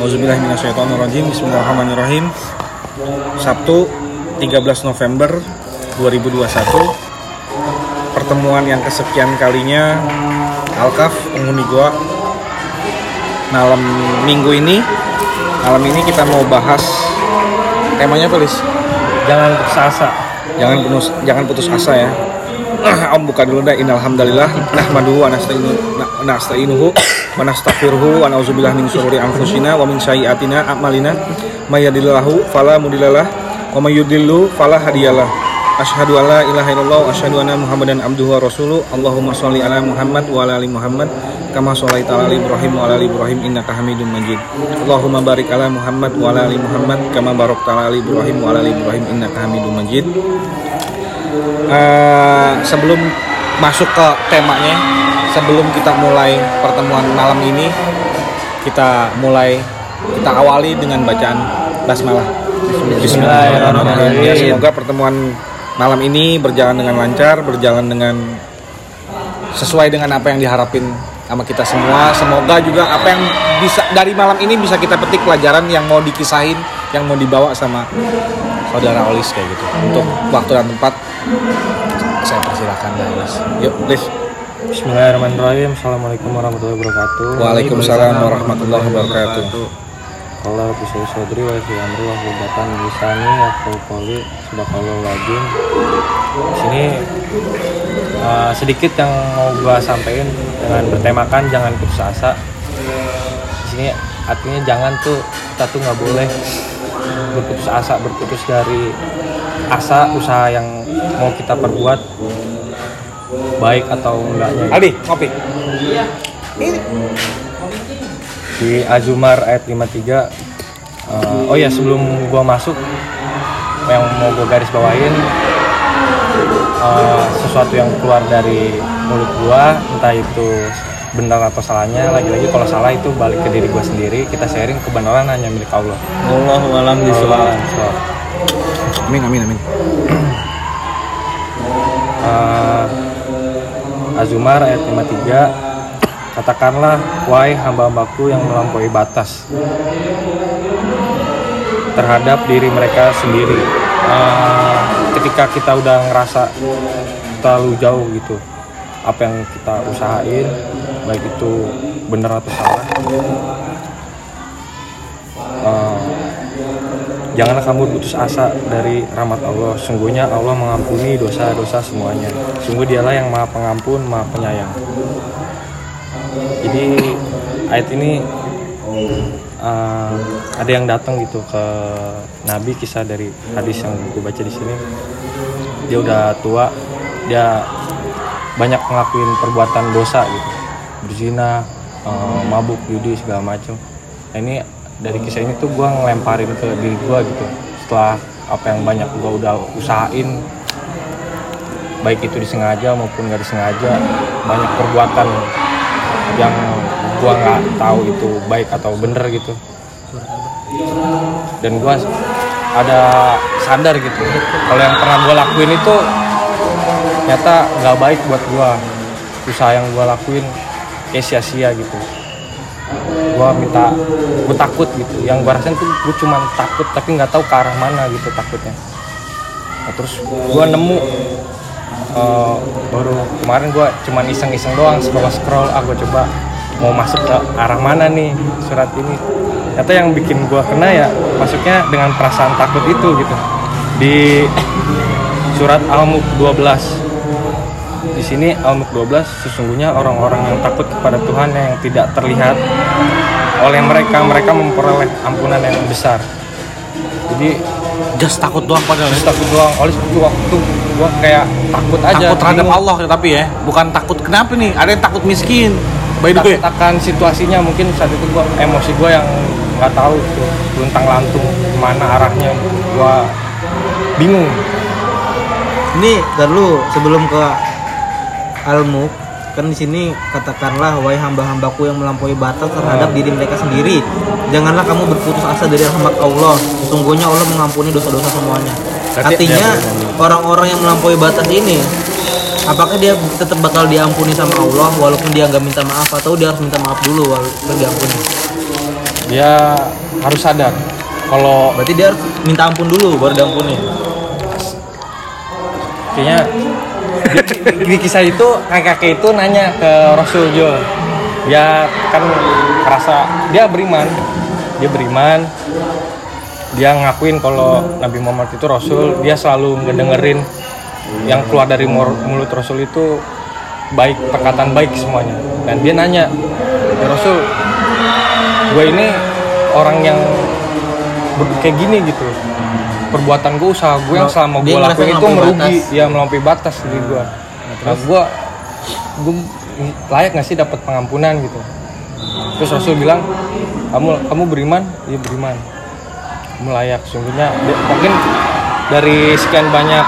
Auzubillahiminasyaitonirrajim. Bismillahirrahmanirrahim. Sabtu 13 November 2021 Pertemuan yang kesekian kalinya Alkaf penghuni gua Malam minggu ini Malam ini kita mau bahas Temanya tulis Jangan putus asa. Jangan putus, jangan putus asa ya Om buka dulu dah Innalhamdulillah Nahmaduhu wa nasta'inu- na- nasta'inuhu Wa nastaghfiruhu Wa na'udzubillah min syururi anfusina Wa min sayyiatina a'malina May yahdihillahu fala mudhillalah Wa may yudlilhu fala hadiyalah Asyhadu an la ilaha illallah wa asyhadu anna Muhammadan abduhu wa rasuluh. Allahumma sholli ala Muhammad wa ala ali Muhammad kama sholaita ala ali Ibrahim wa ala ali Ibrahim innaka Hamidum Majid. Allahumma barik ala Muhammad wa ala ali Muhammad kama barakta ala ali Ibrahim wa ala ali Ibrahim innaka Hamidum Majid. Eh, sebelum masuk ke temanya, sebelum kita mulai pertemuan malam ini, kita mulai kita awali dengan bacaan basmalah. Bismillahirrahmanirrahim. Ya, semoga pertemuan malam ini berjalan dengan lancar, berjalan dengan sesuai dengan apa yang diharapin sama kita semua. Semoga juga apa yang bisa dari malam ini bisa kita petik pelajaran yang mau dikisahin, yang mau dibawa sama saudara Olis kayak gitu. Untuk waktu dan tempat saya persilakan Olis. Yuk, please. Bismillahirrahmanirrahim. Assalamualaikum warahmatullahi wabarakatuh. Waalaikumsalam warahmatullahi wabarakatuh. Kalau bisa sodri wa fi amri wa hubatan lisani sudah kalau lagi di sini uh, sedikit yang mau gua sampaikan dengan bertemakan jangan putus asa di sini artinya jangan tuh kita tuh nggak boleh berputus asa berputus dari asa usaha yang mau kita perbuat baik atau enggaknya. Aldi, ngopi. di Azumar ayat 53 eh, oh ya sebelum gua masuk yang mau gua garis bawahin eh, sesuatu yang keluar dari mulut gua entah itu benar atau salahnya lagi-lagi kalau salah itu balik ke diri gua sendiri kita sharing kebenaran hanya milik Allah Allahu alam Bismillah. Amin, amin, amin. Eh, Azumar ayat 53 Katakanlah wahai hamba-hambaku yang melampaui batas terhadap diri mereka sendiri Eh, ketika kita udah ngerasa terlalu jauh gitu apa yang kita usahain baik itu benar atau salah eh, Janganlah kamu putus asa dari rahmat Allah. Sungguhnya Allah mengampuni dosa-dosa semuanya. Sungguh dialah yang maha pengampun, maha penyayang. Jadi ayat ini uh, ada yang datang gitu ke Nabi kisah dari hadis yang gue baca di sini. Dia udah tua, dia banyak ngelakuin perbuatan dosa gitu, berzina, uh, mabuk, judi segala macam. Nah, ini dari kisah ini tuh gue ngelemparin ke diri gue gitu. Setelah apa yang banyak gue udah usahain baik itu disengaja maupun nggak disengaja banyak perbuatan yang gue nggak tahu itu baik atau bener gitu. Dan gue ada sadar gitu. Kalau yang pernah gue lakuin itu ternyata nggak baik buat gue usaha yang gue lakuin kayak sia-sia gitu. Gue minta gue takut gitu. Yang gue rasain tuh gue cuma takut tapi nggak tahu ke arah mana gitu takutnya. Nah, terus gue nemu eh, baru kemarin gue cuma iseng-iseng doang scroll scroll ah gue coba mau masuk ke arah mana nih surat ini. Ternyata yang bikin gue kena ya masuknya dengan perasaan takut itu gitu. Di surat Al-Mulk 12 di sini Al-Mulk 12 sesungguhnya orang-orang yang takut kepada Tuhan yang tidak terlihat oleh mereka mereka memperoleh ampunan yang besar jadi Just takut doang padahal ya. terus takut doang oleh itu waktu gua kayak takut aja Takut terhadap bingung. Allah ya, tapi ya, bukan takut kenapa nih? Ada yang takut miskin. By the way, akan situasinya mungkin saat itu gua emosi gua yang nggak tahu tuh luntang lantung ke mana arahnya gua bingung Ini dulu sebelum ke Almuk kan di sini katakanlah wahai hamba-hambaku yang melampaui batas terhadap diri mereka sendiri. Janganlah kamu berputus asa dari rahmat Allah. Sesungguhnya Allah mengampuni dosa-dosa semuanya. Artinya orang-orang yang melampaui batas ini apakah dia tetap bakal diampuni sama Allah walaupun dia nggak minta maaf atau dia harus minta maaf dulu walaupun diampuni? Dia harus sadar kalau Berarti dia harus minta ampun dulu baru diampuni. kayaknya di, kisah itu kakek itu nanya ke Rasul Jo dia kan merasa dia beriman. Dia beriman. Dia ngakuin kalau Nabi Muhammad itu Rasul. Dia selalu ngedengerin yang keluar dari mulut Rasul itu baik perkataan baik semuanya. Dan dia nanya ya Rasul gue ini orang yang kayak gini gitu perbuatan gue usaha gue yang selama gue lakuin itu merugi batas. ya melampaui batas di gue nah gue gue layak nggak sih dapat pengampunan gitu? Terus Rasul bilang kamu kamu beriman? Iya beriman. Kamu layak. Sungguhnya mungkin dari sekian banyak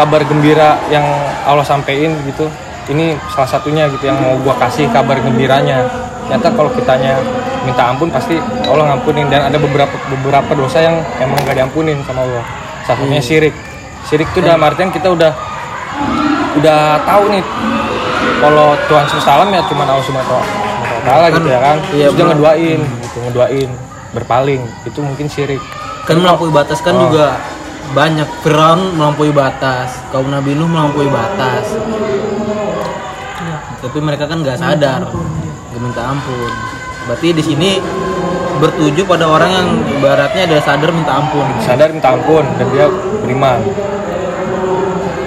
kabar gembira yang Allah sampein gitu ini salah satunya gitu yang mau gua kasih kabar gembiranya. Ternyata kalau kitanya minta ampun pasti Allah ngampunin. Dan ada beberapa beberapa dosa yang emang gak diampunin sama Allah. Satunya syirik. Syirik itu dalam artian kita udah udah tahu nih kalau Tuhan semesta alam ya cuma Allah subhanahu wa taala gitu ya kan. Iya, terus dia ngeduain gitu ngeduain berpaling. Itu mungkin syirik. Kan melampaui batas kan Oh. juga banyak. Firaun melampaui batas, kaum Nabi Nuh melampaui batas. Tapi mereka kan nggak sadar, nggak minta ampun. Berarti di sini bertuju pada orang yang ibaratnya ada sadar minta ampun. sadar minta ampun dan dia beriman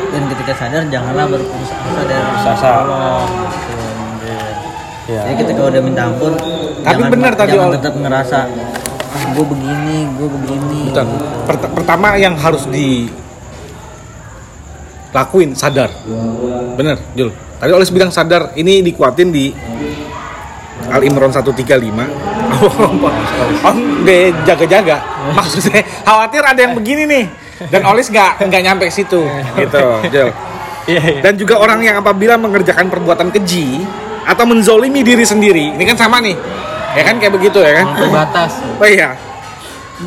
dan ketika sadar janganlah berputus asa dari Putus asa. Allah gitu. ya Jadi ketika udah minta ampun, Tapi jangan, benar tadi, jangan tetap ngerasa ah gue begini, gue begini. Betul. Pert- pertama yang harus dilakuin sadar. Bener, Jul. Tadi oleh bilang sadar, ini dikuatin di Al Imran 135. Om deh jaga-jaga. Maksudnya khawatir ada yang begini nih. Dan Olis nggak nggak nyampe situ, gitu, Jul. iya iya Dan juga orang yang apabila mengerjakan perbuatan keji atau menzolimi diri sendiri, ini kan sama nih, ya kan kayak begitu ya kan? Melampaui batas. Oh iya.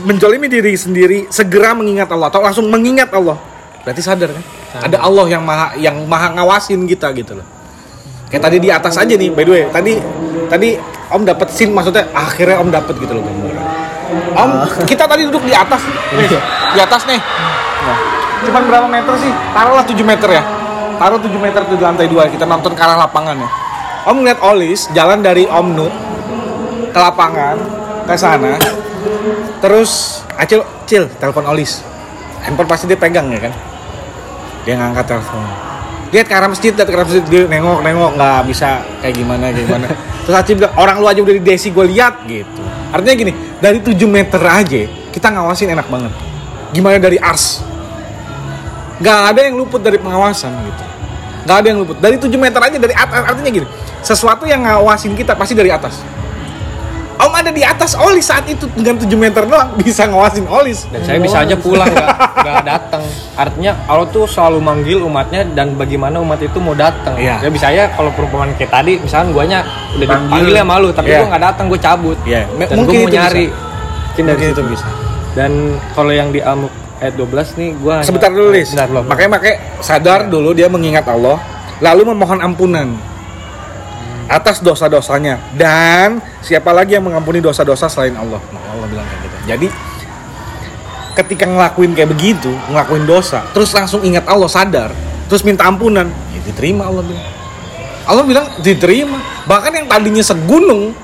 Menjolimi diri sendiri, segera mengingat Allah atau langsung mengingat Allah. Berarti sadar kan? Ada Allah yang maha yang maha ngawasin kita gitu loh. Kayak tadi di atas aja nih, by the way. Tadi tadi Om dapat scene maksudnya akhirnya Om dapat gitu loh gambaran. Om, kita tadi duduk di atas. Nih, di atas nih. Nah, cuman berapa meter sih? Taruhlah 7 meter ya. Taruh 7 meter di lantai 2 kita nonton ke arah lapangan ya. Om ngeliat Olis jalan dari Om Nuk ke lapangan ke sana terus Acil Cil telepon Olis handphone pasti dia pegang ya kan dia ngangkat telepon lihat ke arah masjid lihat ke arah masjid dia nengok nengok nggak bisa kayak gimana kayak gimana. Terus Acil bilang orang lu aja udah di desi gue lihat gitu. Artinya gini dari 7 meter aja kita ngawasin enak banget. Gimana dari ars? Nggak ada yang luput dari pengawasan gitu. Nggak ada yang luput. Dari 7 meter aja dari atas artinya gini sesuatu yang ngawasin kita pasti dari atas Om ada di atas Olis saat itu dengan 7 meter doang bisa ngawasin Olis. dan saya bisa aja pulang nggak datang artinya Allah tuh selalu manggil umatnya dan bagaimana umat itu mau datang Iya. ya bisa aja kalau perumpamaan kayak tadi misalnya guanya udah dipanggil ya malu tapi Iya. gua nggak datang gue cabut Iya, me- dan mungkin gue mau itu nyari bisa. mungkin dari Mungkin situ itu bisa. dan kalau yang di Amuk ayat 12 nih gua Sebentar dulu, Lis. Makanya pakai sadar dulu dia mengingat Allah, lalu memohon ampunan atas dosa-dosanya dan siapa lagi yang mengampuni dosa-dosa selain Allah. Nah, Allah bilang kayak gitu. Jadi ketika ngelakuin kayak begitu, ngelakuin dosa, terus langsung ingat Allah, sadar, terus minta ampunan, ya diterima Allah bilang. Allah bilang diterima. Bahkan yang tadinya segunung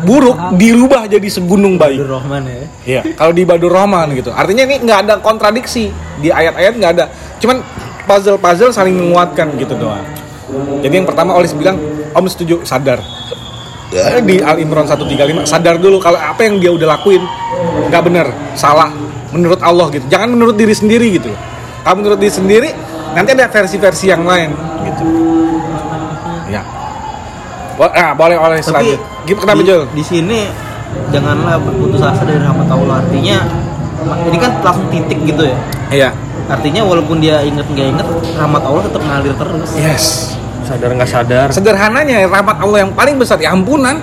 buruk dirubah jadi segunung baik. Abdul Rahman ya. Iya, kalau di Badur Rahman gitu. Artinya ini nggak ada kontradiksi di ayat-ayat nggak ada. Cuman puzzle-puzzle saling menguatkan gitu doang. Jadi yang pertama Olis bilang, Om setuju sadar. Di Al Imran 135 sadar dulu kalau apa yang dia udah lakuin nggak bener, salah menurut Allah gitu. Jangan menurut diri sendiri gitu. Kalau menurut diri sendiri nanti ada versi-versi yang lain gitu. Ya. Bo- Nah, boleh oleh Tapi selanjut. Gimana kenapa Jul? di sini janganlah berputus asa dari rahmat Allah. Artinya ini kan langsung titik gitu ya. Iya. Artinya walaupun dia inget nggak inget, rahmat Allah tetap ngalir terus. Yes. Sadar nggak sadar. Sederhananya rahmat Allah yang paling besar ya ampunan.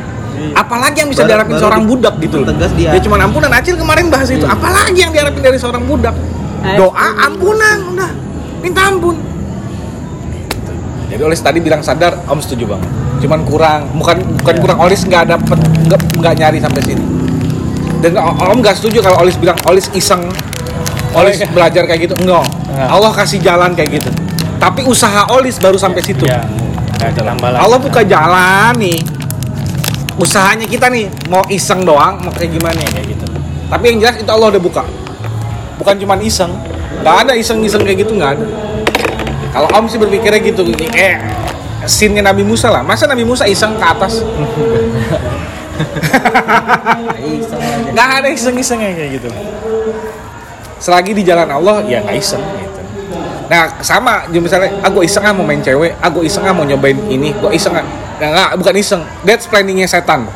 Apalagi yang bisa Baru- diharapin baru seorang di- budak gitu loh. Tegas dia. ya cuma ampunan. Acil kemarin bahas itu. Apalagi yang diharapin dari seorang budak? Doa ampunan. Udah. Minta ampun. Jadi Olis tadi bilang sadar Om setuju banget. Cuman kurang. Bukan bukan kurang. Olis nggak dapet nggak nggak nyari sampai sini. Dan Om nggak setuju kalau Olis bilang Olis iseng, Olis belajar kayak gitu. Enggak. Enggak. Allah kasih jalan kayak gitu. Tapi usaha Olis baru sampai situ. ya nggak ada Allah buka jalan nih. Usahanya kita nih mau iseng doang, mau kayak gimana ya, kayak gitu. Tapi yang jelas itu Allah udah buka. Bukan cuma iseng. Gak ada iseng-iseng kayak gitu nggak ada. Kalau Om sih berpikirnya gitu, eh scene Nabi Musa lah. Masa Nabi Musa iseng ke atas? Nggak ada iseng-isengnya kayak gitu. Selagi di jalan Allah, ya nggak iseng gitu. Nah sama, jadi misalnya, aku iseng ah mau main cewek, aku iseng ah mau nyobain ini, gua iseng ah. Nggak, nggak, bukan iseng. That's planningnya setan.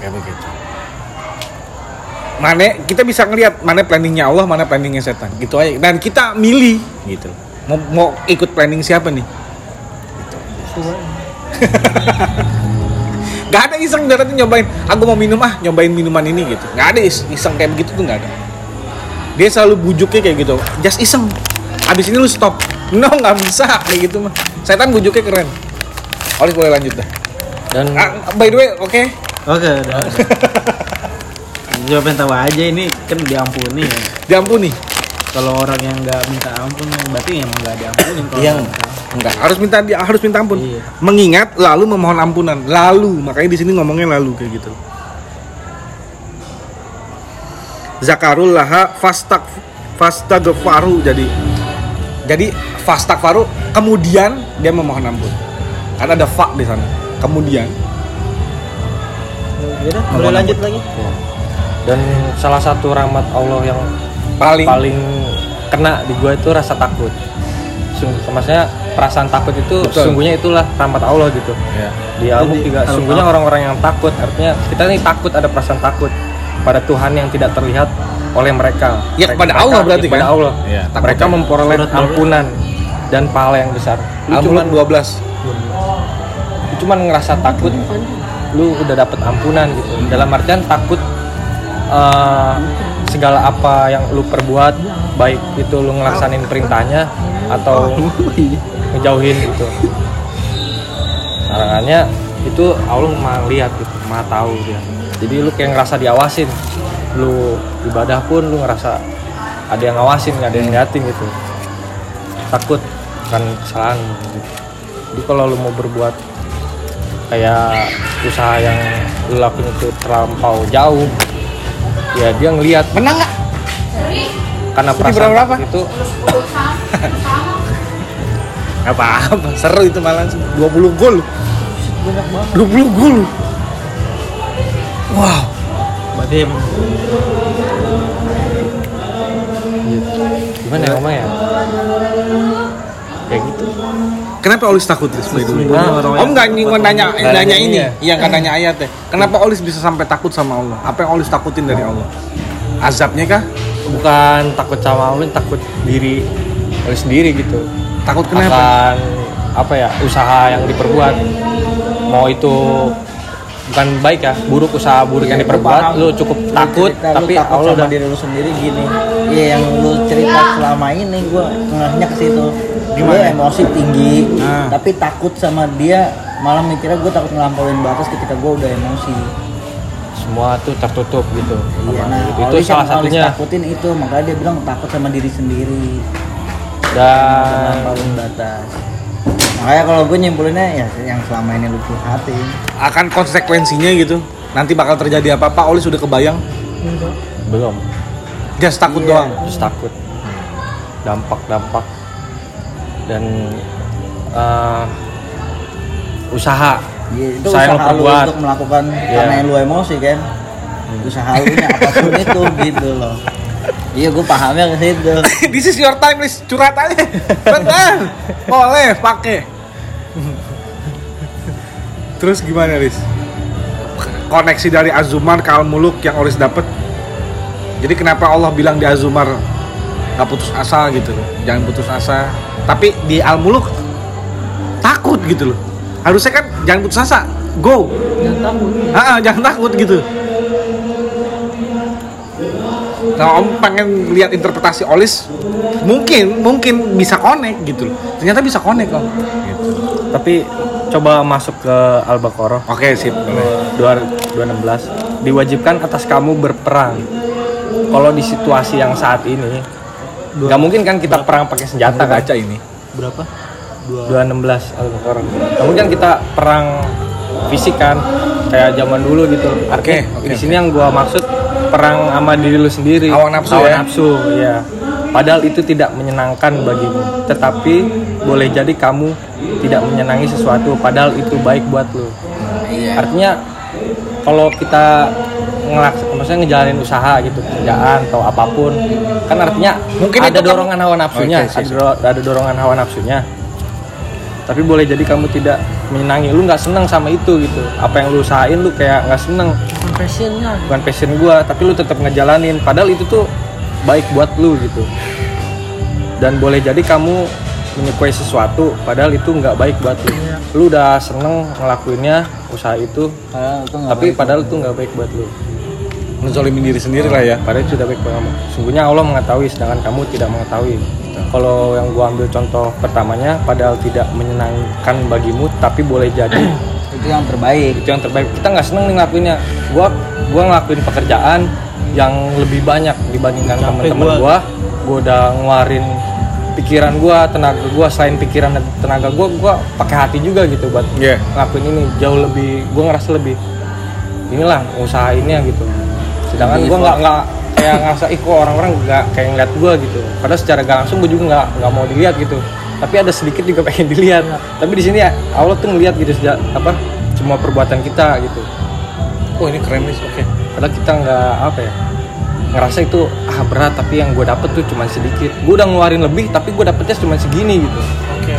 Kayak begitu. Mana kita bisa ngelihat mana planningnya Allah, mana planningnya setan. Gitu aja. Dan kita milih gitu. Mau, mau ikut planning siapa nih? Gak ada iseng dari nyobain, aku mau minum ah, nyobain minuman ini gitu. Gak ada is- iseng kayak begitu tuh gak ada. Dia selalu bujuknya kayak gitu, just iseng. Abis ini lu stop. No, nggak bisa kayak gitu mah. Setan bujuknya keren. Olis boleh lanjut dah. dan Ah, by the way, oke. Oke, udah. Gue pengen tahu aja ini kan diampuni ya. Diampuni. Kalau orang yang nggak minta ampun berarti emang nggak diampuni Iya. Enggak, harus minta dia harus minta ampun. Iya. Mengingat lalu memohon ampunan. Lalu, makanya di sini ngomongnya lalu kayak gitu. Zakarul laha fastak fastagfaru jadi jadi fastagfaru kemudian dia memohon ampun. Karena ada fa di sana. Kemudian Yaudah, boleh lanjut lagi. dan salah satu rahmat Allah yang paling, paling kena di gua itu rasa takut Sungguh, maksudnya perasaan takut itu Betul. sungguhnya itulah rahmat Allah gitu Ya. di Jadi, juga sungguhnya orang-orang yang takut artinya kita nih takut ada perasaan takut pada Tuhan yang tidak terlihat oleh mereka. Ya, Mereka- kepada Allah mereka- berarti kepada kan? Allah. Iya, mereka takutnya. memperoleh Surat ampunan dan pahala yang besar. Lu cuman 12. lu cuman ngerasa takut lu udah dapet ampunan gitu. Dalam artian takut eh, segala apa yang lu perbuat baik itu lu ngelaksanin perintahnya atau ngejauhin gitu. Larangannya itu Allah mah lihat gitu mah tahu dia. Jadi lu kayak ngerasa diawasin lu ibadah pun lu ngerasa ada yang ngawasin ada yang liatin gitu takut kan kesalahan gitu. jadi kalau lu mau berbuat kayak usaha yang lu lakuin itu terlampau jauh ya dia ngelihat Menang nggak? karena perasaan berapa? itu apa-apa, seru itu malah 20 gol. 20 gol. Wow. Berarti emang gimana ya ngomong ya kayak gitu Kenapa Olis takut? Sesungguhnya orang Om yang nggak nggak nanya nanya nanya ini, ya? iya nanya ayatnya. Kenapa Olis bisa sampai takut sama Allah? Apa yang Olis takutin dari Allah? Azabnya kah? bukan takut sama Allah takut diri oleh sendiri gitu Takut kenapa? akan apa ya usaha yang diperbuat mau itu bukan baik ya buruk usaha buruk yang diperbuat lu cukup takut Cerita lu tapi takut Allah sama udah diri lu sendiri gini. Iya yang lu cerita selama ini gua ngehnya ke situ. Lu emosi tinggi Ah. tapi takut sama dia. Malah mikirnya gue takut ngelampauin batas ketika gue udah emosi. Semua tuh tertutup gitu. Iya nah itu salah satunya. takutin itu makanya dia bilang takut sama diri sendiri. Dan ngelampauin batas makanya kalau gue nyimpulinnya ya yang selama ini lu curhatin Akan konsekuensinya gitu. Nanti bakal terjadi apa-apa, Olis sudah kebayang. belum Just takut Iya. doang. terus takut dampak-dampak dan eh, usaha Iya, itu Usaha usaha lu untuk melakukan Iya. karena lu emosi kan usaha lu nya apa pun itu gitu loh iya gue pahamnya ke situ This is your time, Lis. Curhat aja. Benar. Boleh pakai. Terus gimana, Lis? Koneksi dari Azumar ke Al-Muluk yang Olis dapat. Jadi kenapa Allah bilang di Azumar nggak putus asa gitu loh. Jangan putus asa. Tapi di Al-Muluk takut gitu loh. Harusnya kan jangan putus asa. Go. jangan takut Ah, jangan takut gitu. Nah, Om pengen lihat interpretasi Olis, mungkin mungkin bisa connect gitu loh. Ternyata bisa connect Om. Gitu. Tapi coba masuk ke Al-Baqarah Oke, sip. boleh. 2 216 diwajibkan atas kamu berperang kalau di situasi yang saat ini nggak mungkin kan kita perang pakai senjata kan baca ini berapa 216 Al-Baqarah. Namun kan kita perang fisik kan kayak zaman dulu gitu. Oke, oke, di sini yang gua maksud perang sama diri lu sendiri. Hawa nafsu Hawa ya? nafsu, ya. Padahal itu tidak menyenangkan bagimu. Tetapi boleh jadi kamu tidak menyenangi sesuatu padahal itu baik buat lu. Iya. Artinya kalau kita ngelaks maksudnya ngejalanin usaha gitu kerjaan atau apa pun kan artinya Mungkin ada kan- dorongan hawa nafsunya sih, ada, doro- ada dorongan hawa nafsunya. Tapi boleh jadi kamu tidak menyenangi lu nggak seneng sama itu gitu. Apa yang lu usahain lu kayak nggak seneng. Bukan passionnya. Bukan passion gua tapi lu tetap ngejalanin. Padahal itu tuh baik buat lu gitu. Dan boleh jadi kamu menyukai sesuatu padahal itu nggak baik buat lu. Lu udah seneng ngelakuinnya usaha itu Padahal itu tapi baik. padahal itu nggak baik buat lu. Menzolimin diri sendiri lah ya. Padahal itu tidak baik buat kamu. Sungguhnya Allah mengetahui sedangkan kamu tidak mengetahui. Kalau yang gua ambil contoh pertamanya padahal tidak menyenangkan bagimu tapi boleh jadi itu yang terbaik. itu yang terbaik. Kita nggak seneng nih ngelakuinnya. Gua gua ngelakuin pekerjaan yang lebih banyak dibandingkan teman-teman gua. Gua udah ngeluarin pikiran gua tenaga gua selain pikiran dan tenaga gua gua pakai hati juga gitu buat Iya. ngelakuin ini. Jauh lebih gua ngerasa lebih inilah usahainnya gitu. Sedangkan gua nggak nggak kayak ngerasa ih kok orang-orang nggak kayak ngeliat gua gitu. Padahal secara gak langsung gua juga nggak nggak mau dilihat gitu. Tapi ada sedikit juga pengen dilihat. Tapi di sini ya Allah tuh ngeliat gitu sejak apa semua perbuatan kita gitu. Oh ini keren nih oke. Padahal kita nggak apa ya ngerasa itu ah berat tapi yang gue dapet tuh cuma sedikit. Gue udah ngeluarin lebih tapi gue dapetnya cuma segini gitu.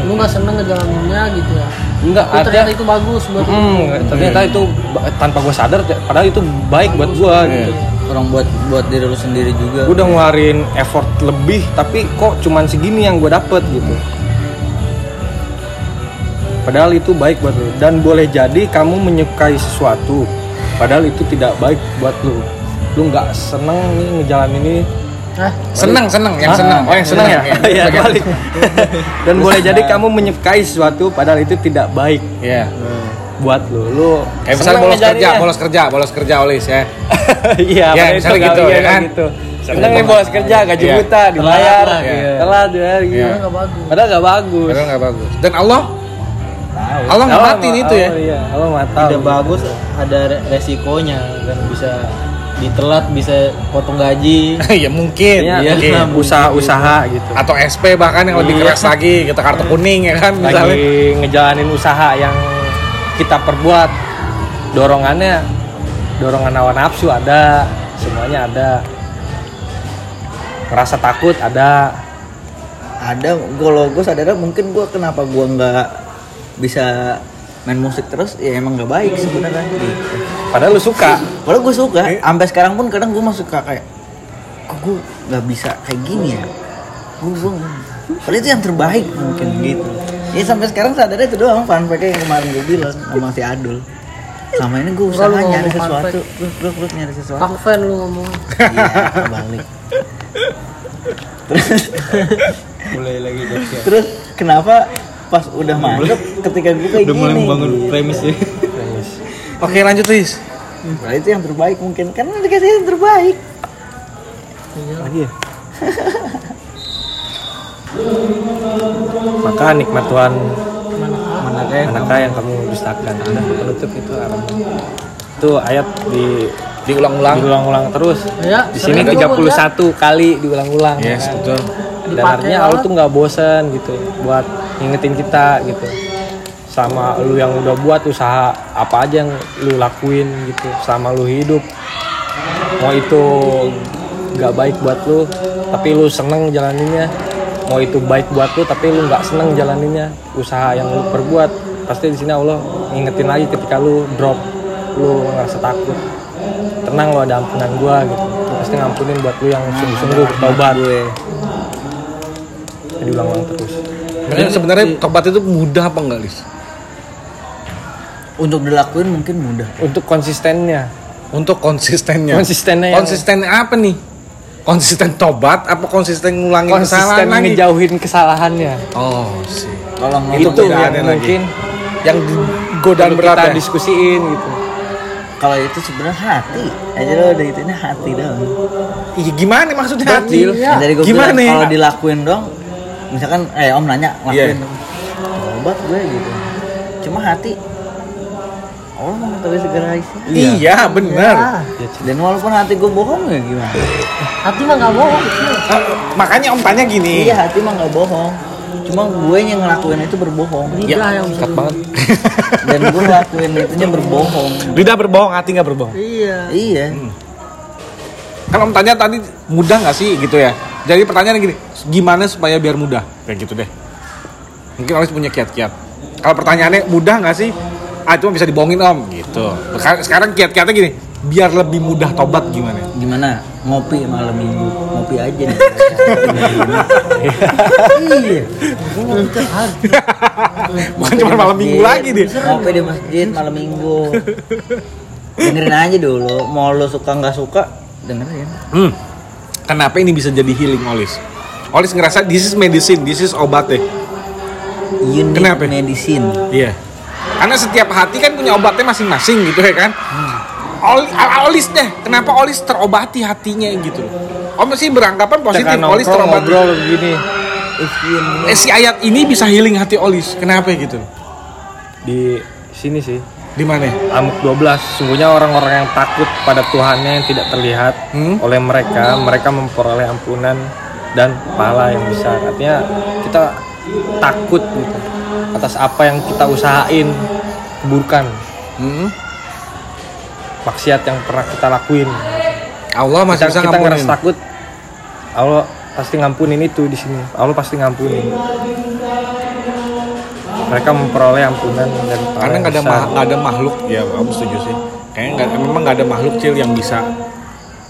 Lu nggak seneng ngejalaninnya gitu ya? Enggak Tapi ternyata ada. itu bagus buat. Hmm, ternyata itu ba- tanpa gue sadar padahal itu baik buat gue gitu. Orang buat buat diri lu sendiri juga. gue udah ngeluarin effort lebih tapi kok cuman segini yang gue dapet gitu. Padahal itu baik buat lu. Dan boleh jadi kamu menyukai sesuatu padahal itu tidak baik buat lu lu nggak seneng nih ngejalanin ini Hah? seneng seneng yang Ah, seneng oh yang seneng ya iya Bagian- balik dan boleh jadi kamu menyukai sesuatu padahal itu tidak baik Iya. buat lu lu Kayak misalnya bolos kerja, ngejalaninnya. bolos kerja, bolos kerja olis ya. iya Ya, padahal itu misalnya gitu, iya, ya kan? gitu seneng nih bolos kerja gaji Iya. buta dibayar iya. telat Iya. nggak bagus padahal nggak bagus Padahal nggak bagus. Dan Allah, Tahu. Allah nggak Allah matiin ma- itu ya. Allah, iya Allah tidak bagus ada re- resikonya kan bisa ditelat bisa potong gaji ya mungkin, Iya, mungkin. iya, usaha-usaha gitu Atau SP bahkan yang lebih Iya. keras lagi, kita kartu kuning ya kan misalnya. lagi ngejalanin usaha yang kita perbuat dorongannya dorongan hawa nafsu ada semuanya ada ngerasa takut ada Ada kalau gue sadar mungkin gue kenapa gue nggak bisa main musik terus ya emang nggak baik sebenarnya. Gitu. Padahal lu suka Padahal gue suka. Sampai sekarang pun kadang gue masuk suka kayak kok gue nggak bisa kayak gini ya. Gue gue padahal itu yang terbaik mungkin gitu. Ya sampai sekarang sadarnya itu doang fun fact yang kemarin gue bilang sama si Adul. Sama ini gue usaha nyari fun sesuatu. Terus terus terus nyari sesuatu. aku fan lu ngomong Iya, kebalik. mulai lagi jokesnya Terus kenapa pas udah mantep ketika gue kayak udah mulai gini? membangun premis ya Oke lanjut Riz. Nah, itu yang terbaik mungkin karena dikasih yang terbaik. lagi ya maka nikmat Tuhan manakah yang manakah yang kamu dustakan udah penutup itu Aram. itu ayat di Diulang-ulang. diulang-ulang terus ya di sini sering juga, 31 kali diulang-ulang Yes, ya kan? betul. dan artinya. Allah tuh nggak bosan gitu buat ngingetin kita gitu sama lu yang udah buat usaha apa aja yang lu lakuin gitu sama lu hidup. Mau itu nggak baik buat lu tapi lu seneng jalaninnya. Mau itu baik buat lu tapi lu nggak seneng jalaninnya. Usaha yang lu perbuat pasti di sini Allah ngingetin lagi ketika lu drop lu ngerasa takut. Tenang lo ada ampunan gua gitu. Pasti ngampunin buat lu yang sungguh-sungguh bertobat. Gue diulang-ulang terus. Makanya sebenarnya tobat itu mudah apa enggak, Lis? Untuk dilakuin mungkin mudah. untuk konsistennya Untuk konsistennya. Konsistennya yang- Konsisten apa nih? Konsisten tobat apa konsisten ngulangin konsisten kesalahan lagi? ngejauhin kesalahannya Oh, sih. Kalau itu ngomong yang ada lagi. mungkin Yang godaan berat kita ya. diskusiin gitu kalau itu sebenarnya hati aja lo udah itu ini hati dong Iya gimana maksudnya hati? Tadi gue Gimana nih? kalau dilakuin dong misalkan eh om nanya lakuin Iya. dong obat gue gitu cuma hati Allah mau tahu segera isi Iya, benar. dan walaupun hati gue bohong ya gimana Hati mah nggak bohong. Eh, makanya om tanya gini. iya hati mah nggak bohong cuma gue yang ngelakuin itu berbohong Lidah yang bisa. Dekat banget. dan gue ngelakuin itunya berbohong Lidah berbohong, hati nggak berbohong. Iya. iya Kan om tanya tadi mudah nggak sih gitu ya? Jadi pertanyaannya gini, gimana supaya biar mudah? Kayak gitu deh. Mungkin Olis punya kiat-kiat. Kalau pertanyaannya mudah nggak sih? Ah itu mah bisa dibohongin om, gitu. Sekarang- kiat-kiatnya gini, biar lebih mudah tobat gimana? gimana ngopi malam minggu ngopi aja nih iya Bukan cuma malam minggu lagi deh. ngopi di masjid malam minggu dengerin aja dulu mau lo suka nggak suka dengerin Hmm. Kenapa ini bisa jadi healing Olis? Olis ngerasa this is medicine, this is obat deh. you need Kenapa? medicine Iya. Karena setiap hati kan punya obatnya masing-masing gitu ya kan. Oli, a- Olis deh, kenapa Olis terobati hatinya gitu? Om sih beranggapan positif, Tekan Olis nongkrong, terobati. ngobrol begini Eh, si ayat ini bisa healing hati Olis, kenapa gitu? di sini sih. Di mana? Amuk 12 sungguhnya orang-orang yang takut pada Tuhannya yang tidak terlihat Hmm? oleh mereka mereka memperoleh ampunan dan pahala yang besar artinya kita takut gitu atas apa yang kita usahain keburukan Hmm? maksiat yang pernah kita lakuin Allah masih kita, bisa kita ngerasa takut Allah pasti ngampunin itu di sini Allah pasti ngampunin mereka memperoleh ampunan dan Karena nggak ada ma- nggak ada makhluk, ya Om setuju sih. Kayaknya nggak, memang nggak ada makhluk cil yang bisa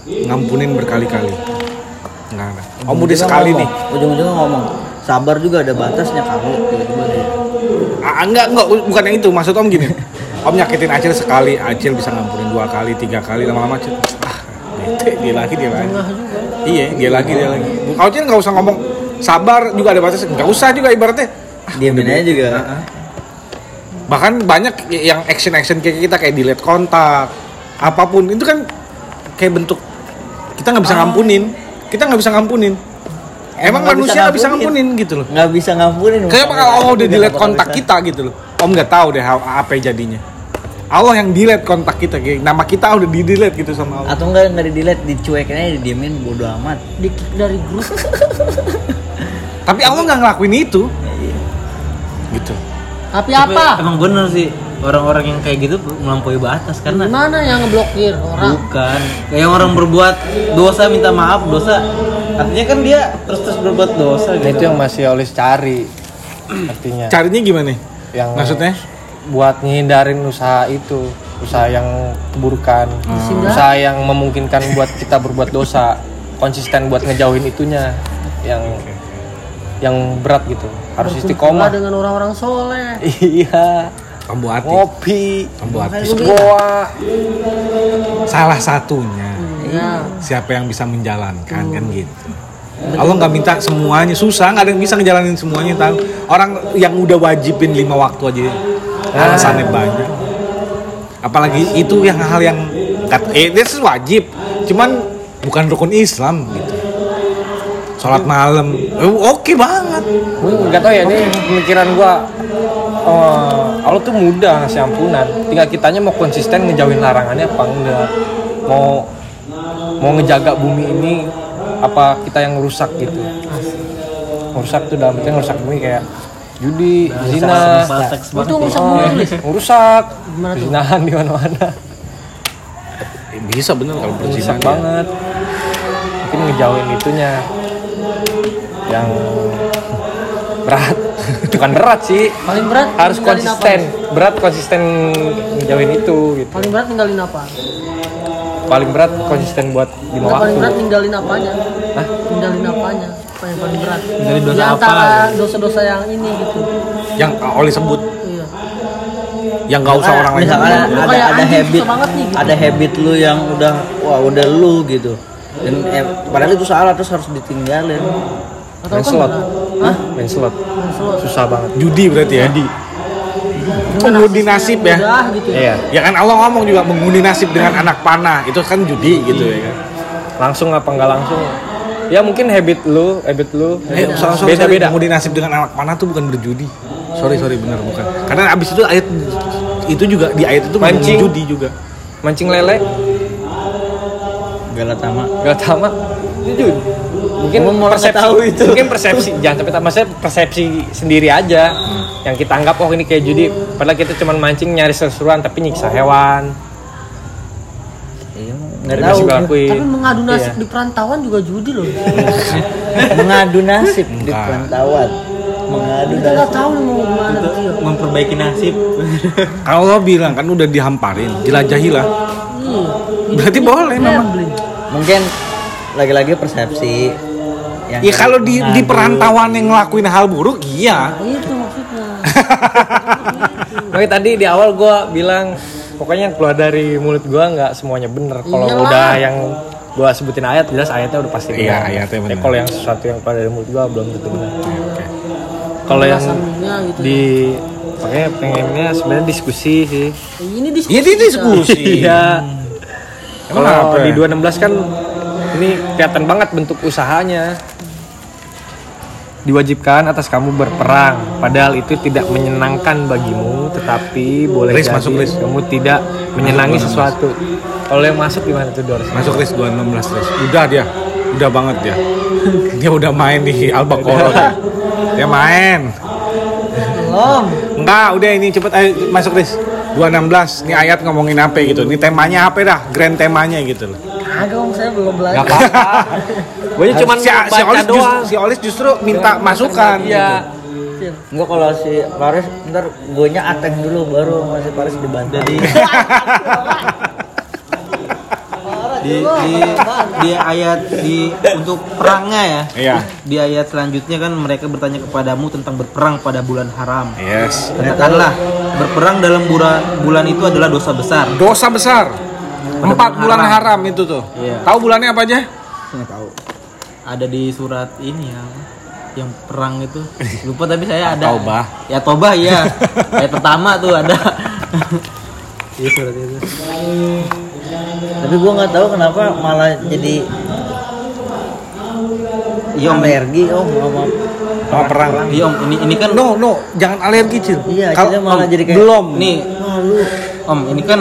ngampunin berkali-kali. Nggak ada. Om udah sekali ngomong, nih. ujung-ujungnya ngomong sabar juga ada batasnya kali tiba-tiba dia Ah, enggak, enggak, bukan yang itu. Maksud Om gini. Om nyakitin Acil sekali, Acil bisa ngampunin dua kali, tiga kali, lama-lama Acil. Ah, bete, dia lagi, dia lagi. Iya, dia lagi, dia lagi. Acil nggak usah ngomong sabar juga ada batasnya. Nggak usah juga ibaratnya. Ah, diamin aja juga Ah, Bahkan banyak yang action-action kayak kita kayak delete kontak, apa pun itu kan kayak bentuk kita nggak bisa ngampunin. Kita nggak bisa ngampunin. Emang, nggak manusia nggak bisa ngampunin gitu loh. nggak bisa ngampunin Kayak kalau Allah udah delete kontak bisa. kita gitu loh. Om nggak tahu deh apa jadinya. Allah yang delete kontak kita, kayak nama kita udah di delete gitu sama Allah. atau enggak nggak di delete dicuekin aja didiemin bodo amat Di kick dari grup. Tapi Allah nggak ngelakuin itu. Gitu. Tapi Tapi apa? emang bener sih orang-orang yang kayak gitu melampaui batas karena Gimana yang ngeblokir? Orang? bukan. Kayak orang berbuat dosa minta maaf dosa. Artinya kan dia terus terus berbuat dosa Nah, gitu. Itu yang masih Olis cari artinya. Carinya gimana? yang Maksudnya? buat ngehindarin usaha itu usaha yang keburukan. Sehingga- usaha yang memungkinkan buat kita berbuat dosa konsisten buat ngejauhin itunya. Yang yang berat gitu. Harus istiqomah. dengan orang-orang soleh. iya Tombu hati. ngopi. Tombu goa. Salah satunya. Iya. Siapa yang bisa menjalankan kan gitu. Allah nggak minta semuanya. Susah nggak ada yang bisa ngejalanin semuanya tahu orang yang udah wajibin lima waktu aja alasannya banyak. Apalagi itu yang hal yang eh itu wajib. Cuman bukan rukun Islam gitu. Sholat malam. Eh, oke banget. Gue nggak tahu ya ini pemikiran gua oh, Allah tuh mudah ngasih ampunan. Tinggal kitanya mau konsisten ngejauhin larangannya apa enggak. Mau mau ngejaga bumi ini apa kita yang rusak gitu. Rusak tuh dalam artian rusak bumi kayak judi zina. Seks Itu banget rusak Oh, bumi. rusak. Gimana tuh? zinahan di mana-mana. Eh, bisa bener kalau rusak berzina banget. Mungkin ngejauhin itunya yang berat bukan berat sih Paling berat harus ninggalin konsisten berat konsisten ngejauhin itu gitu Apa? Paling berat ninggalin apa? paling berat konsisten buat lima Nggak, paling waktu berat ninggalin apanya? Hah? Ninggalin apanya? Apa yang paling berat? Ninggalin dosa Di apa, antara dosa-dosa yang ini gitu. yang Oli sebut Iya. yang nggak usah orang lain ada, ada, ada habit nih, gitu. ada habit lu yang udah wah udah lu gitu dan eh, padahal itu salah terus harus ditinggalin Atau main kan slot? Hah? main slot Main slot. susah banget judi berarti ya mengundi nasib ya. Gitu. Iya. Ya kan Allah ngomong juga mengundi nasib dengan anak panah. Itu kan judi gitu ya kan. Langsung apa enggak langsung? Ya mungkin habit lu, habit lu. Eh, Beda-beda. mengundi nasib dengan anak panah tuh bukan berjudi. Sorry, sorry benar bukan. Karena abis itu ayat itu juga di ayat itu Mancing. judi juga. Mancing lele, Galatama. gak tamat. Jujur. Mungkin nggak persepsi, tahu itu. mungkin persepsi, jangan sampai tak maksudnya persepsi sendiri aja. Yang kita anggap oh ini kayak judi, padahal kita cuma mancing nyari sesuruan tapi nyiksa hewan. Iya, nggak tahu. Tapi mengadu nasib Iya. di perantauan juga judi loh. Mengadu nasib di perantauan. Mengadu Kita nggak nasib. tahu mau gitu. memperbaiki nasib. Kalau Allah bilang kan udah dihamparin, jelajahilah. Iya. Berarti boleh memang. Gambling. Mungkin lagi-lagi persepsi. Yang Ya kalau di di perantauan yang ngelakuin hal buruk, iya. Oh, itu maksudnya. Makanya tadi di awal gua bilang pokoknya yang keluar dari mulut gua nggak semuanya bener. Kalau udah yang gua sebutin ayat jelas ayatnya udah pasti Iya, benar. ayatnya Ya, benar. kalau yang sesuatu yang keluar dari mulut gua belum tentu benar. Kalau yang gitu. di makanya pengennya sebenarnya diskusi sih. Ini diskusi. Iya, di diskusi. Iya. Kalau di ya? 216 kan ini kelihatan banget bentuk usahanya. Diwajibkan atas kamu berperang, padahal itu tidak menyenangkan bagimu, tetapi boleh Riz, jadi masuk, Riz. kamu tidak menyenangi sesuatu. Kalau yang masuk gimana tuh Dor? Masuk Riz 216 Riz. Udah dia. Udah banget dia. Dia udah main di Al-Baqarah. dia. Dia main. Belum. Enggak, udah ini cepet ayo masuk Riz. 216. Ini ayat ngomongin apa gitu. Ini temanya apa dah? Grand temanya gitu loh. Kagak om saya belum belajar. Gak apa-apa. Gue cuma si, si Olis doang. justru, si Olis justru minta masukan. Iya. Enggak kalau si Paris ntar gue nya ateng dulu baru masih Paris dibantu. Jadi di, di, di ayat di untuk perangnya ya. Iya. Di ayat selanjutnya kan mereka bertanya kepadamu tentang berperang pada bulan haram. Yes. Katakanlah berperang dalam bulan bulan itu adalah dosa besar. Dosa besar. Empat bulan bulan haram itu tuh. Iya. Tahu bulannya apa aja? Nggak tahu. Ada di surat ini ya yang perang itu lupa tapi saya ada Taubah. ya Tobah iya ayat pertama tuh ada iya surat itu Tapi gue nggak tahu kenapa malah jadi iya om alergi om sama Sama perang. iya om ini ini kan No, no, jangan alergi, Cil. Iya, Cilnya malah Om, jadi kayak belum. nih malu. om ini kan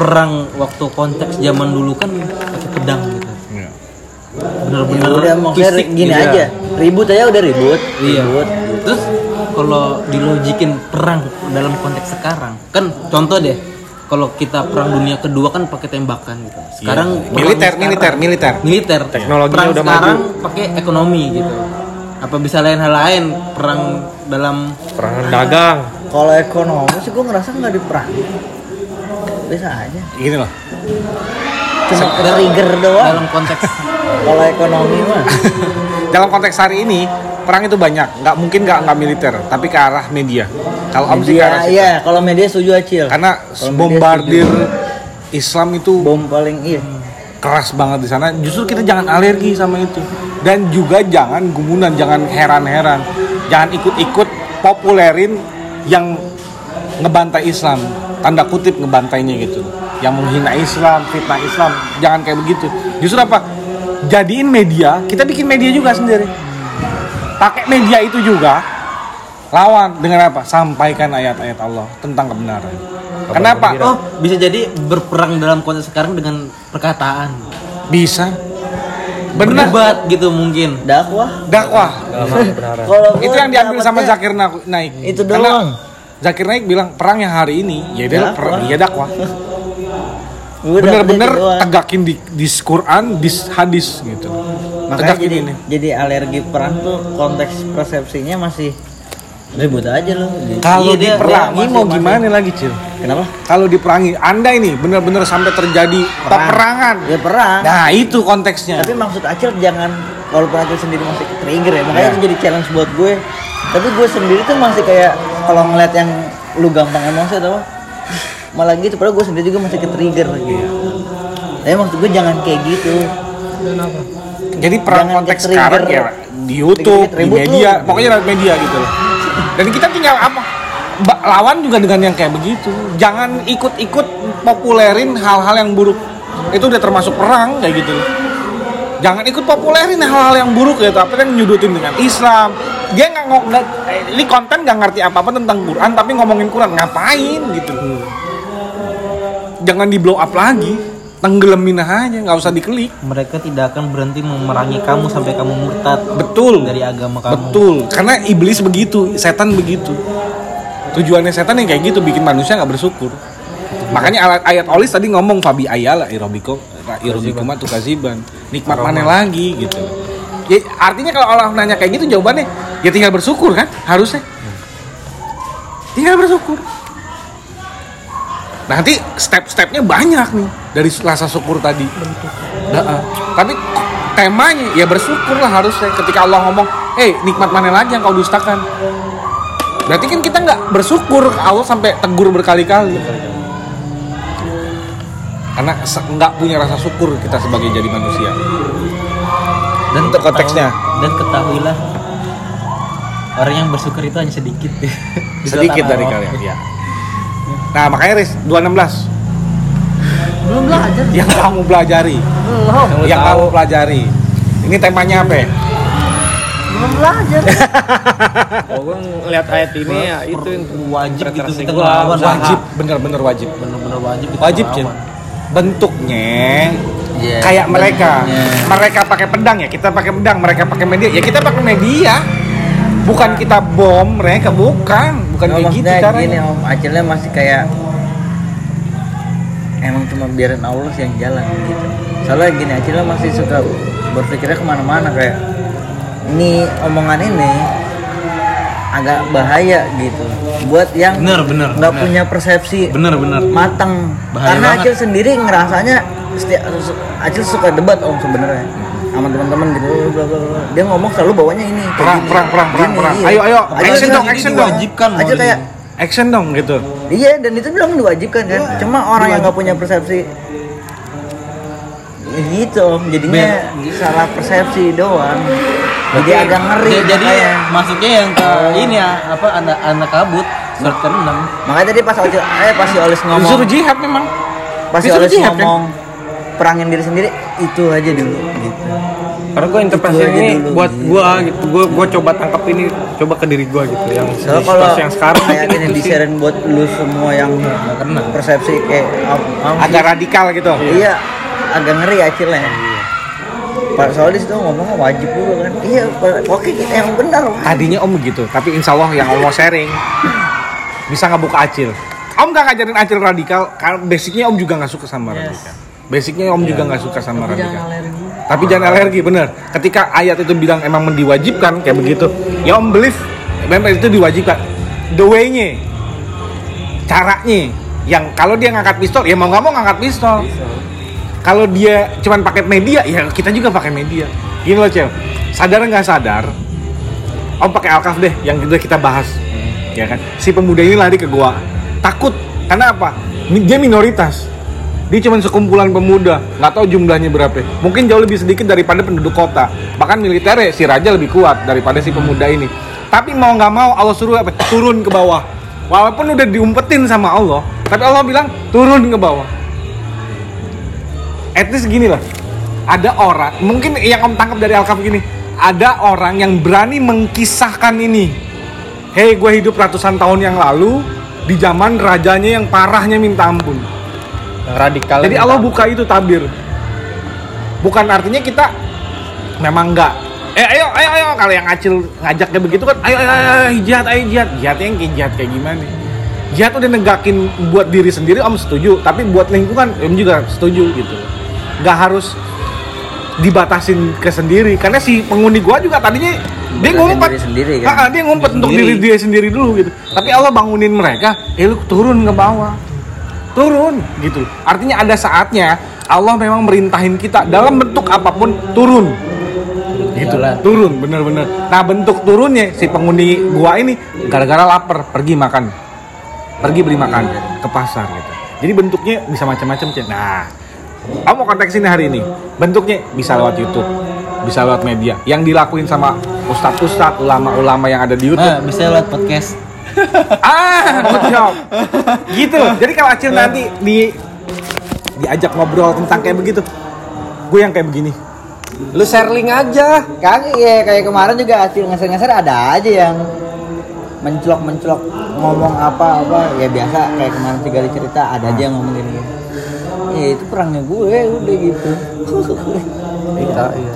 perang waktu konteks zaman dulu kan pakai pedang gitu Iya. Ya bener-bener udah maksudnya fisik gini gitu. aja. Ribut aja udah ribut. Iya. Ribut. Terus kalau dilogikin perang dalam konteks sekarang, kan contoh deh, kalau kita perang dunia kedua kan pakai tembakan gitu. Sekarang perang Iya. Militer, sekarang- militer, militer. militer. Teknologinya perang udah sekarang pakai ekonomi gitu. Apa bisa lain hal lain perang dalam Perangan dagang. Kalau ekonomi sih gue ngerasa nggak diperangi. Bisa aja. Gini loh. Cuma trigger doang. dalam konteks Kalau ekonomi mah. Dalam konteks hari ini, perang itu banyak. Nggak mungkin nggak nggak militer, tapi ke arah media. Kalau Om sih ke arah iya. Kalau media setuju acil. Karena media bombardir Islam itu Bom paling iya. keras banget di sana. Justru kita jangan alergi sama itu. Dan juga jangan gumunan, jangan heran-heran. Jangan ikut-ikut populerin yang ngebantai Islam. Tanda kutip ngebantainya gitu. Yang menghina Islam, fitnah Islam. Jangan kayak begitu. Justru apa? Jadiin media, kita bikin media juga sendiri. Pakai media itu juga lawan dengan apa? Sampaikan ayat-ayat Allah tentang kebenaran. Kenapa? oh bisa jadi berperang dalam konteks sekarang dengan perkataan. Bisa. Benar. Berdebat gitu mungkin. Dakwah. Dakwah. Kalau Itu yang diambil sama Zakir Na- Naik. Itu Karena doang. Zakir Naik bilang perang yang hari ini ya dia perang ya dakwah. Bener-bener itu doang. tegakin di, di Quran, di hadis gitu. Makanya Tegakin jadi ini. jadi alergi perang tuh konteks persepsinya masih ribut aja loh. Kalau Iya, diperangi dia mau masih- gimana lagi, Cil? Kenapa? Kalau diperangi, Anda ini bener-bener sampai terjadi peperangan. Ya perang. Nah, itu konteksnya. Tapi maksud Acil jangan walaupun Acil sendiri masih trigger ya, makanya Iya. itu jadi challenge buat gue. Tapi gue sendiri tuh masih kayak kalau ngeliat yang lu gampang emosi atau apa, malah gitu. Padahal gue sendiri juga masih ke trigger gitu. Tapi maksud gue jangan kayak gitu. Jadi perang Jangan konteks sekarang ya di YouTube, di media, lu. pokoknya lewat media gitu loh. Dan kita tinggal apa? lawan juga dengan yang kayak begitu jangan ikut-ikut populerin hal-hal yang buruk itu udah termasuk perang kayak gitu jangan ikut populerin hal-hal yang buruk ya tapi kan nyudutin dengan Islam. Dia nggak ngok eh, ini konten nggak ngerti apa apa tentang Quran tapi ngomongin Quran ngapain gitu? Jangan di blow up lagi tenggelamin aja nggak usah diklik mereka tidak akan berhenti memerangi kamu sampai kamu murtad betul. dari agama kamu. Betul. Karena iblis begitu setan begitu. Tujuannya setan yang kayak gitu bikin manusia nggak bersyukur. Makanya ayat, ayat olis tadi ngomong fabi ayala irobiko irobiko mah tukaziban nikmat mana lagi gitu. Ya, artinya kalau Allah nanya kayak gitu jawabannya ya tinggal bersyukur kan? Harusnya. Tinggal bersyukur. Nanti step-stepnya banyak nih dari rasa syukur tadi. Nah, ah. tapi temanya ya bersyukur lah harusnya ketika Allah ngomong eh nikmat mana lagi yang kau dustakan? Berarti kan kita nggak bersyukur Allah sampai tegur berkali-kali karena nggak punya rasa syukur kita sebagai jadi manusia dan Untuk konteksnya. dan ketahuilah orang yang bersyukur itu hanya sedikit sedikit dari Al-A'raf. kalian ya nah makanya Riz 216 Belum belajar. yang kamu pelajari Belum. yang kamu pelajari ini temanya apa ya? Belum belajar. Oh, gue ngeliat ayat ini ya itu yang wajib gitu kita wajib bener-bener wajib bener-bener wajib kita wajib Cin. Bentuknya Iya, kayak mereka. bentuknya. mereka pakai pedang ya kita pakai pedang mereka pakai media. Ya kita pakai media. Bukan kita bom mereka bukan. Bukan kayak gitu caranya. gini om, Acilnya masih kayak emang cuma biarin Allah sih yang jalan gitu. Soalnya gini, Acilnya masih suka berpikirnya ke mana-mana kayak ini omongan ini agak bahaya gitu buat yang bener bener nggak bener. punya persepsi bener bener matang Bahaya karena banget. Acil sendiri ngerasanya setiap Acil suka debat om sebenarnya sama teman-teman gitu dia ngomong selalu bawanya ini Perang, perang, perang, perang, perang. iya. Ayo, ayo, Acil action dong, action dong. Acil kayak action dong gitu Iya dan itu bilang diwajibkan kan. Cuma orang yang nggak punya persepsi ya gitu om. Jadinya salah persepsi doang. Jadi agak ngeri. Ja- jadi makanya. masuknya yang ke ini ya apa anak anak kabut surat ke-6 makanya tadi pas Oce, eh pas si Olis ngomong, disuruh jihad memang pas si disuruh Olis jihad, kan? ngomong perangin diri sendiri itu aja dulu gitu. karena gue interpretasi ini dulu, buat gitu. gue gitu gue gue coba tangkap ini coba ke diri gue gitu yang di Soalnya kalau yang sekarang kayak gini di sharein buat lu semua yang persepsi kayak agak radikal gitu Iya, agak ngeri acilnya. Pak Solis tuh ngomongnya wajib dulu kan. Iya, oke kita yang benar. wajib. tadinya om begitu tapi insya Allah yang om mau sharing bisa ngebuka acil. Om gak ngajarin acil radikal karena basicnya om juga nggak suka sama radikal. Basicnya om juga nggak suka sama radikal. tapi jangan alergi bener. Ketika ayat itu bilang emang diwajibkan kayak begitu. Ya om believe memang itu diwajibkan. The way-nya caranya. Yang kalau dia ngangkat pistol ya mau nggak mau ngangkat pistol kalau dia cuman pakai media ya kita juga pakai media. Gini loh cel. Sadar nggak sadar om pakai alkaf deh yang udah kita bahas. Ya kan? Si pemuda ini lari ke gua. Takut karena apa? Dia minoritas. Dia cuma sekumpulan pemuda. Nggak tahu jumlahnya berapa. Mungkin jauh lebih sedikit daripada penduduk kota. Bahkan militernya si raja lebih kuat daripada si pemuda ini. Tapi mau nggak mau Allah suruh apa? Turun ke bawah. Walaupun udah diumpetin sama Allah tapi Allah bilang turun ke bawah at least gini lah. Ada orang mungkin yang om tangkap dari Alkaf gini ada orang yang berani mengkisahkan ini. Hei gue hidup ratusan tahun yang lalu di zaman rajanya yang parahnya minta ampun. Radikal jadi Allah buka itu tabir. Bukan artinya kita memang enggak. Eh ayo ayo ayo kalau yang acil ngajak kayak begitu kan ayo ayo ayo, jihad ayo jihad. Jihad yang jihad kayak gimana? Jihad udah negakin buat diri sendiri om setuju. Tapi buat lingkungan om juga setuju gitu nggak harus dibatasin ke sendiri. Karena si penghuni gua juga tadinya dia Batasin ngumpet. diri sendiri, kan? Dia ngumpet untuk diri dia sendiri dulu gitu. Tapi Allah bangunin mereka eh lu turun ke bawah. Turun gitu. Artinya ada saatnya Allah memang merintahin kita dalam bentuk apa pun turun. Gitu. Turun bener-bener nah bentuk turunnya si penghuni gua ini gara-gara lapar pergi makan. Pergi beli makan ke pasar gitu. Jadi bentuknya bisa macam-macam nah kamu mau konteks ini hari ini? Bentuknya bisa lewat YouTube bisa lewat media. Yang dilakuin sama ustadz-ustadz ulama-ulama yang ada di YouTube. Nah bisa lewat podcast. Ah good job. Gitu. Loh jadi kalau Acil nanti di diajak ngobrol tentang kayak begitu gue yang kayak begini. Lu share link aja. Kagak ya kayak kemarin juga hasil ngeser-ngeser ada aja yang mencelok-mencelok ngomong apa-apa. Ya biasa kayak kemarin tiga cerita ada aja yang ngomong gini. Ya itu perangnya gue udah gitu. Kita iya.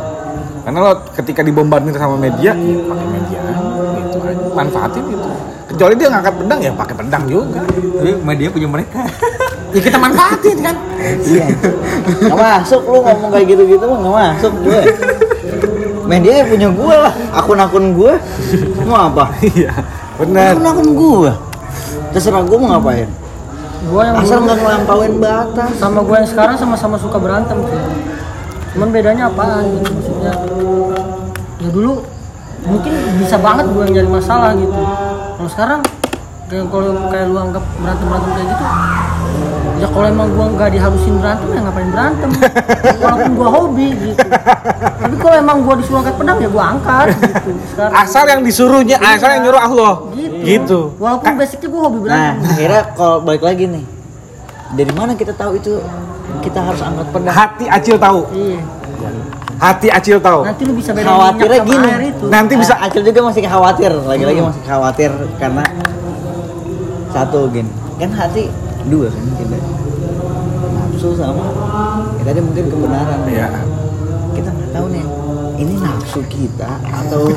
karena lo ketika dibombardir sama media ya pakai media gitu aja manfaatin itu kecuali dia ngangkat pedang ya pakai pedang juga Tapi media punya mereka. ya kita manfaatin kan Iya. Gak masuk lu ngomong kayak gitu-gitu mah gak masuk gue. Media punya gue lah, akun-akun gue. Mau apa? iya benar Akun-akun gue. Terserah gue mau ngapain. Gua yang Asal nggak ngelampauin batas. sama gue yang sekarang sama-sama suka berantem sih. Cuman bedanya apaan gitu maksudnya? Ya dulu mungkin bisa banget gue yang nyari masalah gitu. Kalau sekarang kayak kalau kayak lu anggap berantem berantem kayak gitu, ya kalau emang gua nggak diharusin berantem ya ngapain berantem? Walaupun gua hobi gitu. Tapi kalau emang gua disuruh angkat pedang ya gua angkat gitu. Sekarang asal yang disuruhnya asal yang nyuruh Allah. Gitu, gitu. Walaupun basicnya gua hobi Nah, berantem akhirnya kalau balik lagi nih. Dari mana kita tahu itu kita harus angkat pedang? hati Acil tahu. Iya. Hati Acil tahu. Nanti lu bisa bedain Khawatirnya gini. itu. Nanti bisa Nah, Acil juga masih khawatir, lagi-lagi masih khawatir karena satu gini. Kan hati dua kan kita. Nafsu sama ya tadi mungkin kebenaran. ya Kita nggak tahu nih. Ini nafsu kita atau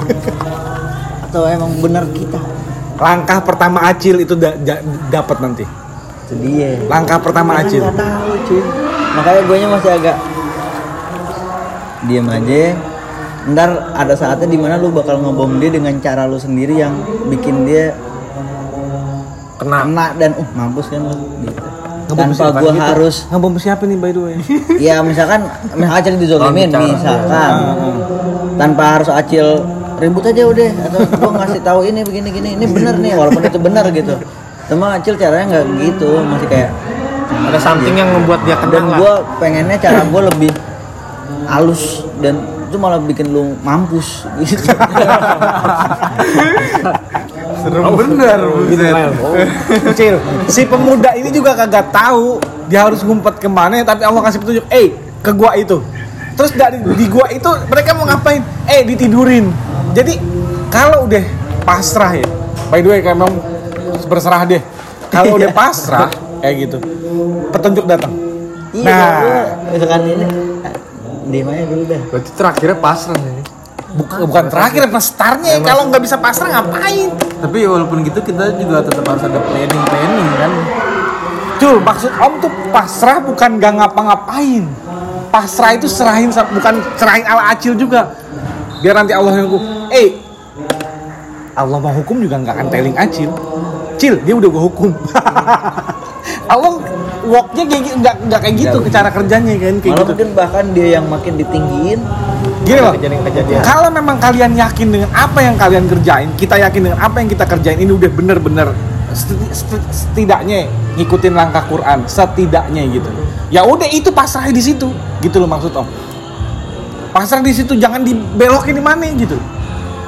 atau emang benar kita? langkah pertama Acil itu da- da- dapat nanti Itu dia. langkah pertama Kita Acil nggak tahu cuy. Makanya gue masih agak diam aja. Ntar ada saatnya di mana lu bakal ngebom dia dengan cara lu sendiri yang bikin dia Kena. kena dan uh mampus kan gitu. Ngebom Tanpa siapa gua gitu? harus ngebom siapa nih by the way ya misalkan misalkan Acil dizolimin Oh, misalkan tanpa harus Acil ribut aja udah atau gua ngasih tahu ini begini gini ini bener nih walaupun itu bener gitu. Cuma Acil caranya nggak gitu masih kayak Ada something yang membuat dia kena dan lah. gue pengennya cara gue lebih halus dan itu malah bikin lu mampus gitu. Serem bener Acil si pemuda ini juga kagak tahu dia harus ngumpet ke mana tapi Allah kasih petunjuk eh ke gua itu. Terus dari di gua itu mereka mau ngapain? Eh ditidurin. Jadi kalau udah pasrah ya by the way kayak memang berserah deh. Kalau udah pasrah kayak gitu petunjuk datang. Iya Nah. misalkan ini diem aja dulu dah Berarti terakhirnya pasrah nih. bukan, bukan terakhir pas startnya kalau nggak bisa pasrah ngapain Tapi walaupun gitu kita juga tetap harus ada planning planning kan. Cul, maksud Om tuh pasrah bukan gak ngapa-ngapain. Pasrah itu serahin bukan serahin ala acil juga. Biar nanti Allah yang hukum. Eh, Allah mau hukum juga nggak akan telling acil. Cil, dia udah gua hukum. Allah walknya kayak nggak nggak kayak gitu cara kerjanya kan kayak malah gitu. mungkin bahkan dia yang makin ditinggiin Gini loh. Kejadian-kejadian. Kalau memang kalian yakin dengan apa yang kalian kerjain, kita yakin dengan apa yang kita kerjain ini udah bener-bener seti- seti- setidaknya ngikutin langkah Quran, setidaknya gitu. Ya udah itu pasrah di situ, gitu loh maksud Om. Pasrah di situ jangan dibelokin di mana gitu.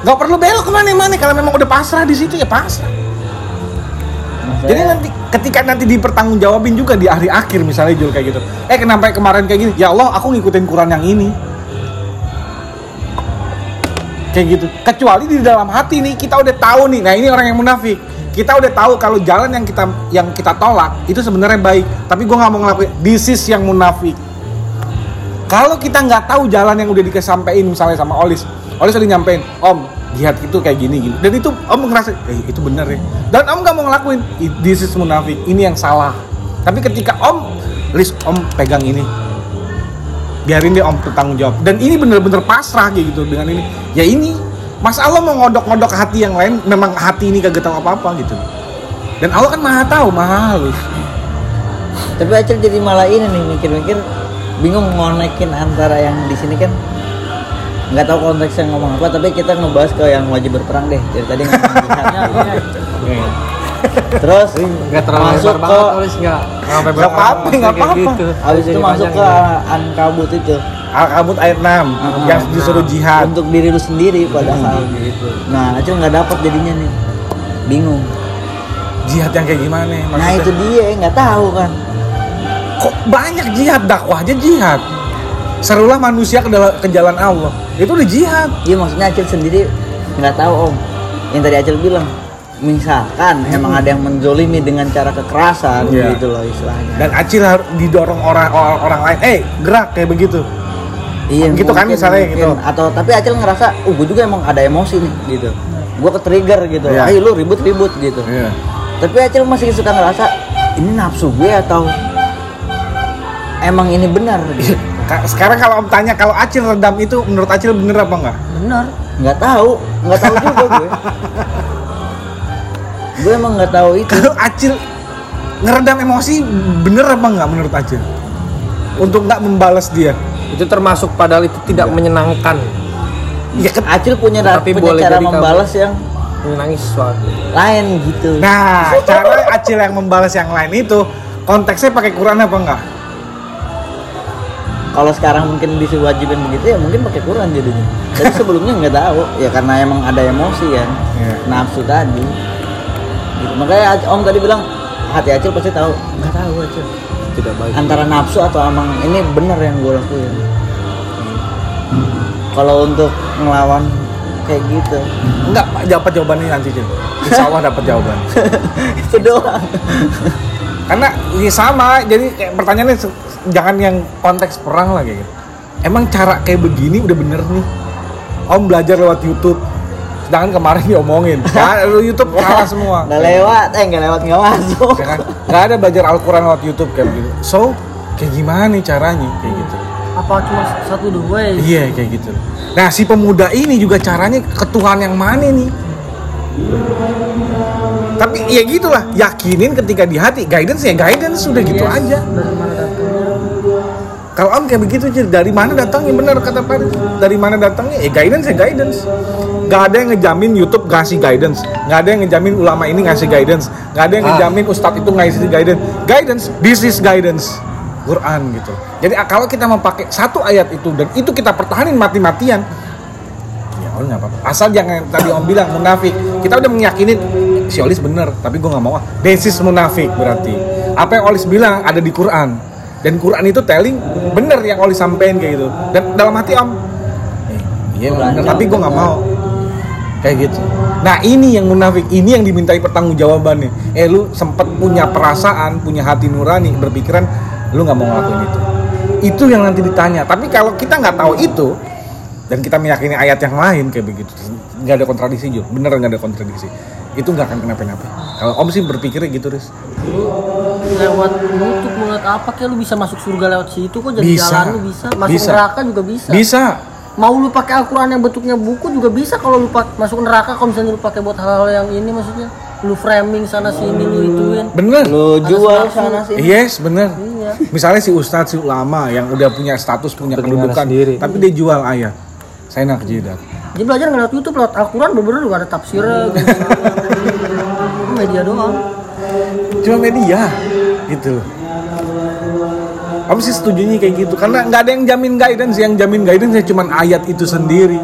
Gak perlu belok ke mana-mana kalau memang udah pasrah di situ ya pasrah. Maksudnya, Jadi nanti ketika nanti dipertanggungjawabin juga di hari akhir misalnya Jul kayak gitu. Eh kenapa kemarin kayak gini? Ya Allah, aku ngikutin Quran yang ini. Kayak gitu. Kecuali di dalam hati nih kita udah tahu nih. Nah, ini orang yang munafik. Kita udah tahu kalau jalan yang kita yang kita tolak itu sebenarnya baik, tapi gua nggak mau ngelakuin. This is yang munafik. Kalau kita nggak tahu jalan yang udah dikesampein misalnya sama Olis, Olis udah nyampein, Om, jihad itu kayak gini gini. Dan itu Om ngerasa, eh itu bener ya. Dan Om nggak mau ngelakuin, "I- this is munafik, ini yang salah. Tapi ketika Om, list Om pegang ini, biarin dia Om bertanggung jawab. Dan ini bener-bener pasrah gitu dengan ini. Ya ini, Mas Allah mau ngodok-ngodok hati yang lain, memang hati ini kagak tahu apa-apa gitu. Dan Allah kan maha tahu, maha halus. tapi Acil jadi malah ini nih mikir-mikir bingung ngonekin antara yang di sini kan nggak tahu konteksnya ngomong apa tapi kita ngebahas ke yang wajib berperang deh dari tadi ngomong jihad. terus Enggak terlalu masuk ke banget, Olis enggak. Enggak sampai Nggak apa-apa, nggak apa-apa. gitu. habis itu masuk ke gitu. ankabut itu Al-Kabut ayat 6 yang disuruh jihad. untuk diri lu sendiri padahal nah Acil nggak dapat jadinya nih bingung jihad yang kayak gimana Nah maksudnya? itu dia nggak tahu kan. kok banyak jihad dakwah aja jihad serulah manusia ke, dalam- ke jalan Allah itu udah jihad Iya maksudnya Acil sendiri nggak tahu om. Yang tadi Acil bilang, misalkan emang ada yang menzolimi dengan cara kekerasan Iya. gitu loh istilahnya. dan Acil harus didorong orang orang, orang lain eh gerak kayak begitu Iya, gitu kan misalnya gitu. Atau tapi Acil ngerasa, uh gue juga emang ada emosi nih gitu. Gue ke trigger gitu. Iya. Ayo lu ribut-ribut gitu. Iya. Tapi Acil masih suka ngerasa ini nafsu gue atau emang ini benar gitu. Ka- sekarang kalau om tanya kalau Acil redam itu menurut Acil bener apa enggak benar Nggak tahu, nggak tahu juga gue. gue emang nggak tahu itu. kalau Acil ngeredam emosi bener apa enggak menurut Acil untuk nggak membalas dia itu termasuk padahal itu tidak menyenangkan ya kan Acil punya, Tapi punya boleh cara jadi kamu. membalas yang menyenangi sesuatu lain gitu. nah cara Acil yang membalas yang lain itu konteksnya pakai Quran apa enggak Kalau sekarang mungkin diwajibin begitu ya mungkin pakai Quran jadinya. Tapi sebelumnya nggak tahu ya karena emang ada emosi kan, Iya. nafsu tadi. Gitu. Makanya Om tadi bilang hati Acil pasti tahu. Nggak tahu Acil. tidak baik Antara nafsu atau emang ini bener yang gue lakuin. Kalau untuk ngelawan kayak gitu, enggak Pak, dapat jawabannya nanti Cil Insya Allah dapat jawaban itu doang. karena ini sama jadi kayak pertanyaannya jangan yang konteks perang lah kayak gitu. Emang cara kayak begini udah bener nih? Om belajar lewat YouTube. Sedangkan kemarin diomongin. Kan lu YouTube kalah semua. Nggak lewat, eh nggak lewat nggak masuk. ya kan nggak ada belajar Al-Quran lewat YouTube kayak begitu. So kayak gimana nih caranya? Kayak gitu. Apa cuma satu dua ya iya kayak gitu. Nah si pemuda ini juga caranya ke Tuhan yang mana nih tapi ya gitulah yakinin ketika di hati guidance ya guidance sudah gitu Yes, aja dari mana datangnya Kalau om kayak begitu dari mana datangnya bener kata Pak. Dari mana datangnya? Eh guidance ya guidance. Gak ada yang ngejamin YouTube ngasih guidance. Gak ada yang ngejamin ulama ini ngasih guidance. Gak ada yang ngejamin ustadz itu ngasih guidance. Guidance, this is guidance. Quran gitu. Jadi ah, kalau kita memakai satu ayat itu dan itu kita pertahanin mati-matian, ya Allah nggak apa-apa. Asal jangan tadi om bilang munafik. Kita udah meyakinin si Olis bener, tapi gue nggak mau ah. Desis munafik berarti. Apa yang Olis bilang ada di Quran. Dan Quran itu telling bener yang Olis sampein kayak gitu. Dan dalam hati om, eh, iya bener, tapi gue nggak mau. Kayak gitu. Nah ini yang munafik, ini yang dimintai pertanggungjawabannya. Eh lu sempet punya perasaan, punya hati nurani, berpikiran lu nggak mau ngelakuin itu. Itu yang nanti ditanya. Tapi kalau kita nggak tahu itu, dan kita meyakini ayat yang lain kayak begitu nggak ada kontradiksi juga bener nggak ada kontradiksi itu nggak akan kenapa-napa. Kalau om sih berpikirnya gitu ris lu lewat nutup lewat apa kayak lu bisa masuk surga lewat situ kok jadi Bisa. jalan lu bisa? Masuk Bisa. neraka juga bisa. Bisa. Mau lu pakai Al-Quran yang bentuknya buku juga bisa kalau lu masuk neraka kalau misalnya lu pakai buat hal-hal yang ini maksudnya. Lu framing sana sini lu ituin. Bener. Lu jual. sana sini. yes bener. Iya. Misalnya si ustadz si ulama yang udah punya status punya kedudukan sendiri. tapi dia jual ayat. Saya nak jidat jadi belajar nggak lewat YouTube lewat Al-Quran bener-bener juga ada tafsirnya gitu. Itu media doang cuma media gitu loh Om sih setujunya kayak gitu karena nggak ada yang jamin guidance yang jamin guidance ya cuman ayat itu sendiri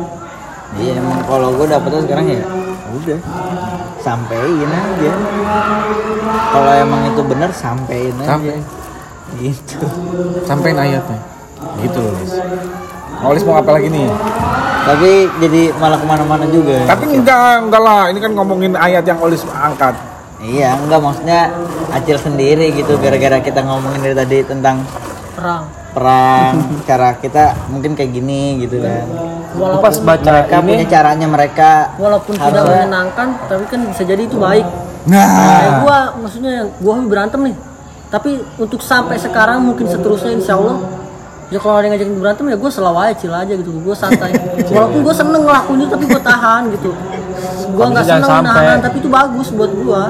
Iya emang kalau gue dapetnya sekarang ya udah sampein aja. Kalau emang itu benar sampein aja. Sampai. Gitu. sampein ayatnya gitu loh Lis Olis mau apa lagi nih? Tapi jadi malah ke mana-mana juga. tapi enggak enggak lah. Ini kan ngomongin ayat yang Olis angkat. Iya enggak. Maksudnya Acil sendiri gitu gara-gara kita ngomongin dari tadi tentang perang. perang cara kita mungkin kayak gini gitu kan. Aku pas baca Mereka ini punya caranya mereka. walaupun tidak Harusnya- menyenangkan tapi kan bisa jadi itu baik. Kayak nah gua maksudnya gua hobi berantem nih. Tapi untuk sampai sekarang mungkin seterusnya insya Allah ya kalau ada yang ngajakin berantem ya gue selalu aja chill aja gitu. Gue santai. Walaupun gue seneng ngelakuin itu tapi gue tahan gitu. Gue nggak seneng nahan tapi itu bagus buat gue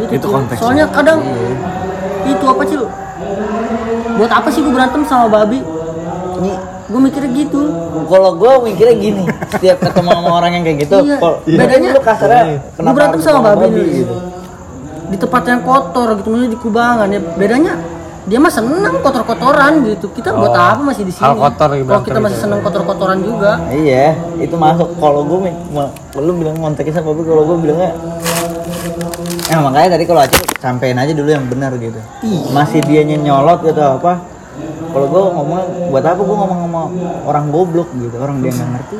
gitu, Itu konteksnya. soalnya kadang itu apa cil? Buat apa sih gue berantem sama babi? Ini gue mikirnya gitu. Kalau gue mikirnya gini, setiap ketemu sama orang yang kayak gitu, Iya. kalau Bedanya- lu kasarnya gue berantem sama babi, nih gitu. di tempat yang kotor gitu maksudnya di kubangan ya. Bedanya dia mah seneng kotor-kotoran gitu. Kita buat Oh, apa masih di sini? hal kotor gitu, kalau kita masih gitu. seneng kotor-kotoran juga. Iya, itu masuk. Kalau gue, lu bilang konteksnya babi, kalau gue bilangnya Nah makanya tadi kalau Acil sampein aja dulu yang benar gitu. Masih dianya nyolot gitu apa? Kalau gue ngomong buat apa gue ngomong sama orang goblok? gitu, orang dia nggak ngerti,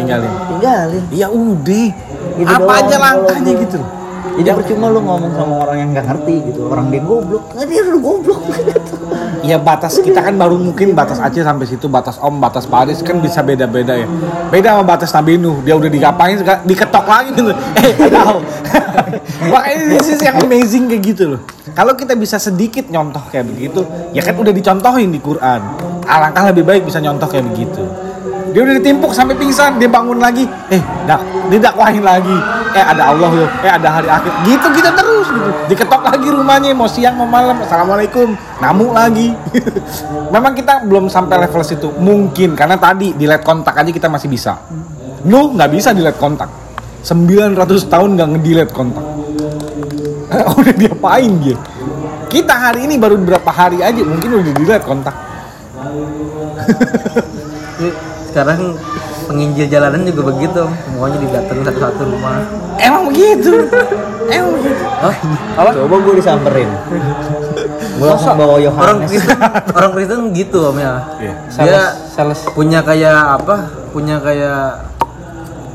tinggalin. Tinggalin. ya udah. Gitu apa doang. aja langkahnya gitu Jadi percuma lu ngomong sama orang yang nggak ngerti gitu, orang dia goblok, dia udah goblok. Ya batas kita kan baru mungkin batas Aceh sampai situ, batas Om, batas Paris kan bisa beda-beda ya. Beda sama batas Nabi Nuh, dia udah digapain, diketok lagi gitu. Eh, tahu. Makanya ini sih yang amazing kayak gitu loh. Kalau kita bisa sedikit nyontoh kayak begitu, ya kan udah dicontohin di Quran. Alangkah lebih baik bisa nyontoh kayak begitu. Dia udah ditimpuk sampai pingsan, dia bangun lagi, eh, dak, didakwahin lagi. Eh, ada Allah loh, eh ada hari akhir. Gitu gitu terus gitu. Diketok lagi rumahnya mau siang mau malam. Assalamualaikum. Namu lagi. Memang kita belum sampai level situ. Mungkin karena tadi di LED kontak aja kita masih bisa. Nuh nggak bisa di LED kontak. 900 tahun nggak nge-delete kontak. udah diapain dia? Kita hari ini baru berapa hari aja mungkin udah di-delete kontak. Sekarang penginjil jalanan juga begitu semuanya didatengin satu-satu rumah Emang begitu. Emang begitu. Coba gue disamperin. Gue langsung bawa orang Yohanes. Kristen orang Kristen gitu om ya Iya. dia punya kayak apa punya kayak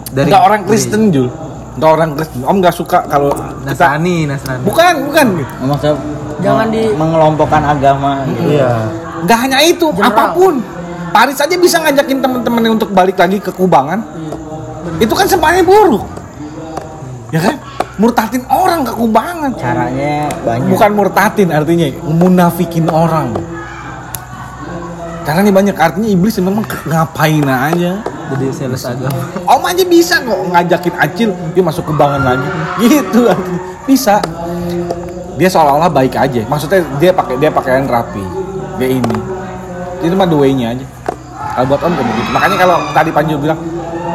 dari Enggak orang Kristen Jul. Enggak orang Kristen. Om nggak suka kalau kita Nasrani Nasrani bukan bukan. Maksudnya Jangan di- mengelompokkan agama gitu. iya Nggak hanya itu, General. apa pun. Paris aja bisa ngajakin temen-temennya untuk balik lagi ke kubangan. Itu kan semuanya buruk. Ya kan? Murtatin orang ke kubangan. Caranya banyak. Bukan murtatin artinya, munafikin orang. Karena ini banyak artinya iblis memang ngapain aja. jadi sales agama Om aja bisa kok ngajakin Acil dia masuk kubangan lagi. Gitu artinya. Bisa. Dia seolah-olah baik aja. Maksudnya dia pakai dia pakaian rapi. Dia ini. Itu mah the way-nya aja. Kalau buat Om kayak begitu. Makanya kalau tadi Panju bilang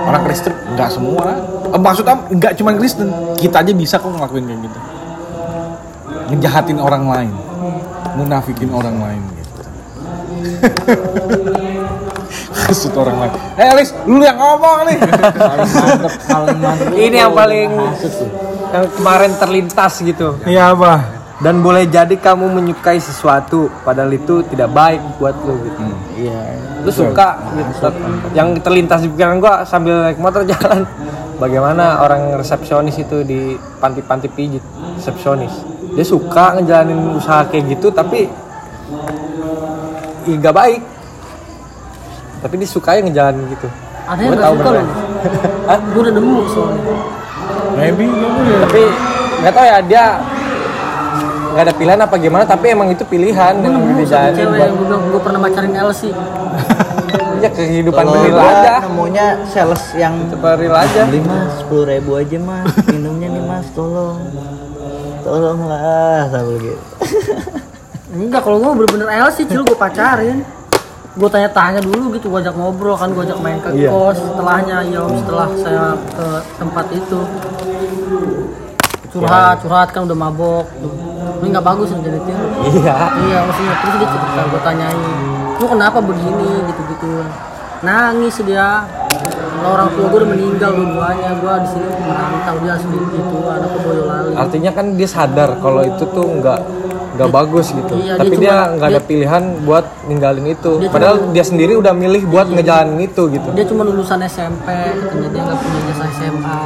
orang Kristen nggak semua. Eh, maksud Om nggak cuma Kristen. Kita aja bisa kok ngelakuin kayak gitu. Ngejahatin orang lain. Munafikin orang lain gitu. Kasut orang lain. Eh Alis, lu yang ngomong nih. paling mantep, paling mantep. Ini yang paling yang kemarin terlintas gitu. Iya apa? Dan boleh jadi kamu menyukai sesuatu padahal itu tidak baik buat lu gitu. Iya. Lu suka gitu. Yang terlintas di pikiran gua sambil naik motor jalan. Bagaimana orang resepsionis itu di panti-panti pijit, resepsionis. Dia suka ngejalanin usaha kayak gitu tapi ih, nggak baik. Tapi dia suka ngejalanin gitu. Ada yang tahu suka. Gue udah nemu soalnya. Maybe ya. tapi nggak tahu ya dia nggak ada pilihan apa gimana tapi emang itu pilihan yang satu dijalanin cewek buat yang gue bilang gue pernah pacarin Elsie. ya kehidupan Kalau real aja nemunya sales yang coba real aja beli mas sepuluh ribu aja mas minumnya nih mas tolong tolonglah sambil gitu Enggak, kalau gue bener-bener Elsie, cil gue pacarin. Gue tanya-tanya dulu gitu, gue ajak ngobrol kan, gue ajak main ke kos setelahnya, ya setelah saya ke tempat itu. Curhat, curhat kan udah mabok. Tuh. Ini nggak bagus tim. iya Iya maksudnya terus dia cerita gue tanyain, lu kenapa begini gitu-gitu. Nangis dia. Kalau orang tua gue udah meninggal dua-duanya, gue di sini merantau dia sendiri gitu, anakku Boyolali. artinya kan dia sadar kalau itu tuh nggak nggak bagus gitu Iya, tapi dia nggak ada pilihan buat ninggalin itu Dia cuma- padahal dia sendiri udah milih buat ngejalanin itu gitu Dia cuma lulusan SMP, katanya dia nggak punya jasa SMA.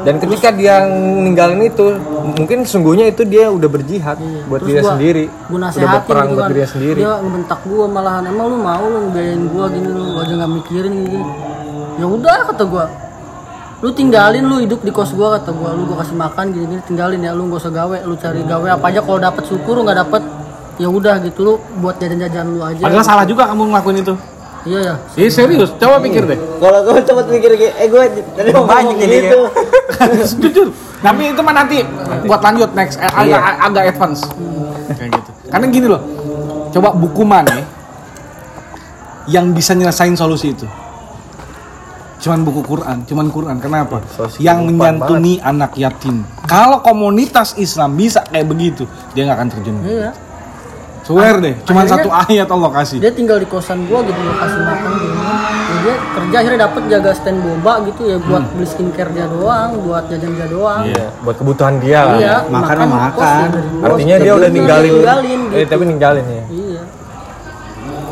Dan ketika dia ninggalin itu mungkin sungguhnya itu dia udah berjihad buat Terus dirinya gua- sendiri Gua udah berperang gitu buat kan. dirinya sendiri Dia ngebentak gua malahan, emang lu mau lu ngebiayain gua gini lu aja nggak mikirin gini. Ya udah kata gua. Lu tinggalin lu hidup di kos gua kata gua, lu gua kasih makan gini gini tinggalin ya lu gak usah gawe, lu cari gawe apa aja kalau dapet syukur lu nggak dapet ya udah gitu lu buat jajan-jajan lu aja. Padahal salah juga kamu ngelakuin itu. Iya ya. Iya serius, coba pikir deh. kalau gue cepet mikir kayak eh gue tadi mau Banyak jadi gitu Jujur. Tapi itu mah nanti buat lanjut next eh, agak agak advance. Kayak gitu. Karena gini loh. Coba buku mana yang bisa nyelesain solusi itu? Cuman buku Quran, cuman Quran. Kenapa? yang menyantuni anak yatim. Kalau komunitas Islam bisa kayak begitu, dia nggak akan terjun. Iya. Swear deh, cuman Akhirnya- satu ayat Allah kasih. Dia tinggal di kosan gua gitu gua kasih makan gini. dia kerja akhirnya dapat jaga stand boba gitu ya buat beli skincare dia doang buat jajan dia doang Iya, buat kebutuhan dia lah. Iya, Makan makan makan. kos ya. Artinya dia udah ninggalin, ninggalin eh, gitu. tapi ninggalin ya. iya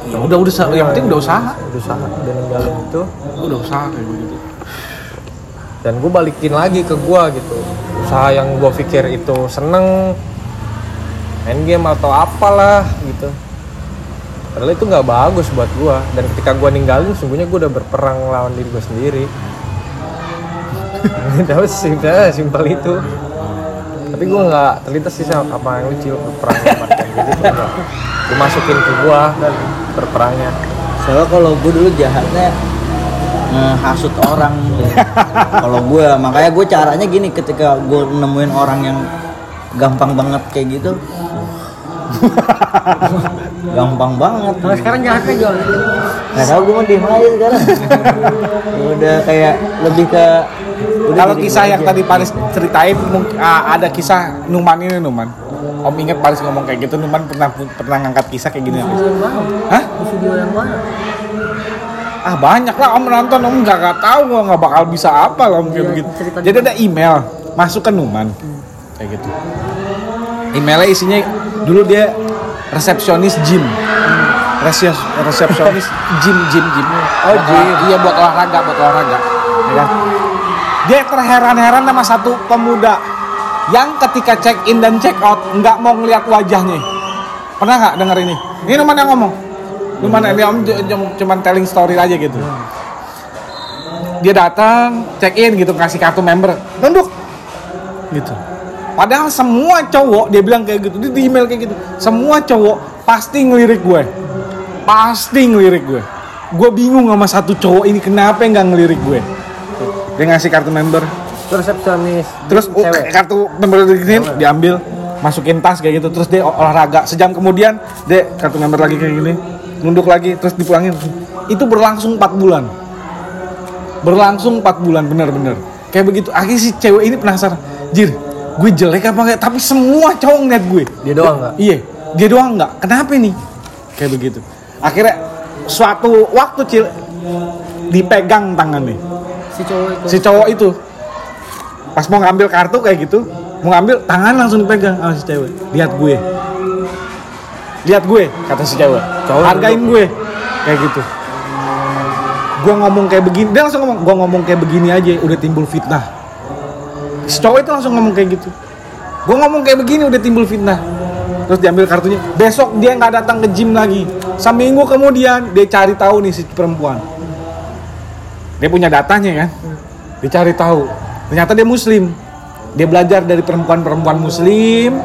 Ya udah udah sa- yang penting udah usaha. Udah usaha, udah ninggalin itu. Udah usaha kayak begitu. Dan gue balikin lagi ke gue gitu. Usaha yang gue pikir itu seneng, main game atau apalah gitu. Padahal itu nggak bagus buat gue. Dan ketika gue ninggalin, sungguhnya gue udah berperang lawan diri gue sendiri. Udah simpel, simpel itu. Tapi gue nggak terlintas sih sama apa yang lucu berperang gitu. Gue masukin ke gue dan berperangnya. Soalnya kalau gue dulu jahatnya ngehasut orang kalau gue makanya gue caranya gini ketika gue nemuin orang yang gampang banget kayak gitu gampang banget kalau sekarang jahatnya jual nggak tahu gue mau diem aja sekarang udah kayak lebih ke udah Kalau kisah yang aja. tadi Paris ceritain mungkin ah, ada kisah Numan ini Numan. Om inget Paris ngomong kayak gitu Numan pernah pernah ngangkat kisah kayak gini. Hah? video yang mana Ah banyak lah Om nonton Om nggak nggak tahu nggak bakal bisa apa lah Om kayak Iya, Jadi ada email masuk ke Numan kayak gitu. Emailnya isinya dulu dia resepsionis gym. Resep- resepsionis gym gym gym. Oh gym. Iya buat olahraga buat olahraga. Ya kan? Dia terheran-heran sama satu pemuda yang ketika check in dan check out nggak mau ngeliat wajahnya. Pernah nggak denger ini? Ini Numan yang ngomong. Numan ini om cu- cu- cuman telling story aja gitu. Dia datang check in gitu kasih kartu member, nunduk gitu. Padahal semua cowok dia bilang kayak gitu, dia di email kayak gitu. Semua cowok pasti ngelirik gue, pasti ngelirik gue. Gue bingung sama satu cowok ini kenapa nggak ngelirik gue. Dia ngasih kartu member, resepsionis terus oh, kartu member gini diambil masukin tas kayak gitu terus dia olahraga. Sejam kemudian dia kartu member lagi kayak gini nunduk lagi terus dipulangin. Itu berlangsung 4 bulan. Berlangsung 4 bulan bener-bener kayak begitu. Akhirnya si cewek ini penasaran. Jir gue jelek apa enggak tapi semua cowok ngeliat gue. Dia doang nggak? Iya dia doang nggak. Kenapa nih? Kayak begitu. Akhirnya suatu waktu cil dipegang tangannya. Si cowok itu. Si cowok itu. Pas mau ngambil kartu kayak gitu mau ngambil tangan langsung dipegang sama si cewek. Lihat gue. Lihat gue kata si cewek. Hargain gue. Kayak gitu. Gue ngomong kayak begini dia langsung ngomong gue ngomong kayak begini aja udah timbul fitnah si cowok itu langsung ngomong kayak gitu. Gue ngomong kayak begini udah timbul fitnah. Terus diambil kartunya. Besok dia nggak datang ke gym lagi. Seminggu kemudian dia cari tahu nih si perempuan. Dia punya datanya kan? Dia cari tahu. Ternyata dia muslim. Dia belajar dari perempuan-perempuan muslim.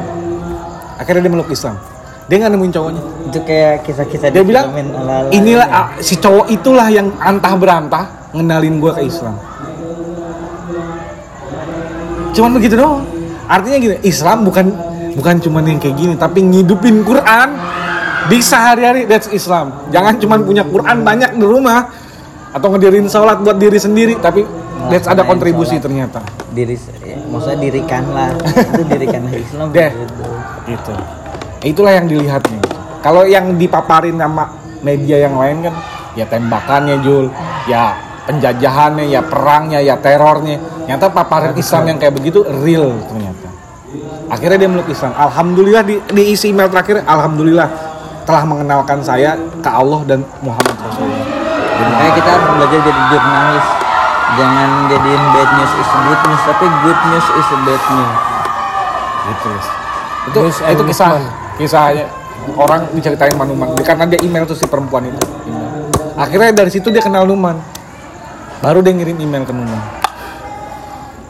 Akhirnya dia meluk Islam. Dia nggak nemuin cowoknya. Itu kayak kisah-kisah dia di bilang inilah ini. ah, si cowok itulah yang antah berantah ngenalin gue ke Islam cuman begitu doang. Artinya gini Islam bukan bukan cuman yang kayak gini tapi ngidupin Quran di sehari-hari. That's Islam. Jangan cuman punya Quran banyak di rumah atau ngedirin sholat buat diri sendiri tapi that's ada kontribusi sholat. ternyata. Diri ya, maksudnya dirikanlah itu dirikanlah Islam Deh. gitu. gitu. Itulah yang dilihatnya. Kalau yang dipaparin sama media yang lain kan ya tembakannya Jul. Ya penjajahannya ya perangnya ya terornya ternyata paparan Islam yang kayak begitu real ternyata. Akhirnya dia meluk Islam. Alhamdulillah di, di isi email terakhir alhamdulillah telah mengenalkan saya ke Allah dan Muhammad Rasulullah. Makanya kita harus belajar jadi jurnalis. Jangan jadiin bad news is good news tapi good news is bad news. Gitu itu News itu kisah kisahnya orang diceritain sama Numan karena dia email tuh si perempuan itu. Akhirnya dari situ dia kenal Numan. Baru dia ngirim email ke Numan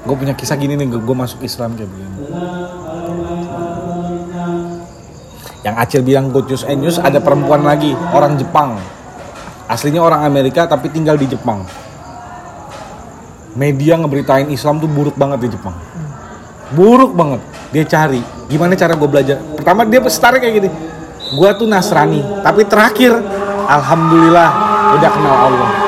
gue punya kisah gini nih gue masuk Islam kayak begini. Yang Acil bilang good news and news ada perempuan lagi orang Jepang. Aslinya orang Amerika tapi tinggal di Jepang. Media ngeberitain Islam tuh buruk banget di Jepang. Buruk banget. Dia cari gimana cara gue belajar? Pertama dia start kayak gini. Gue tuh Nasrani tapi terakhir alhamdulillah udah kenal Allah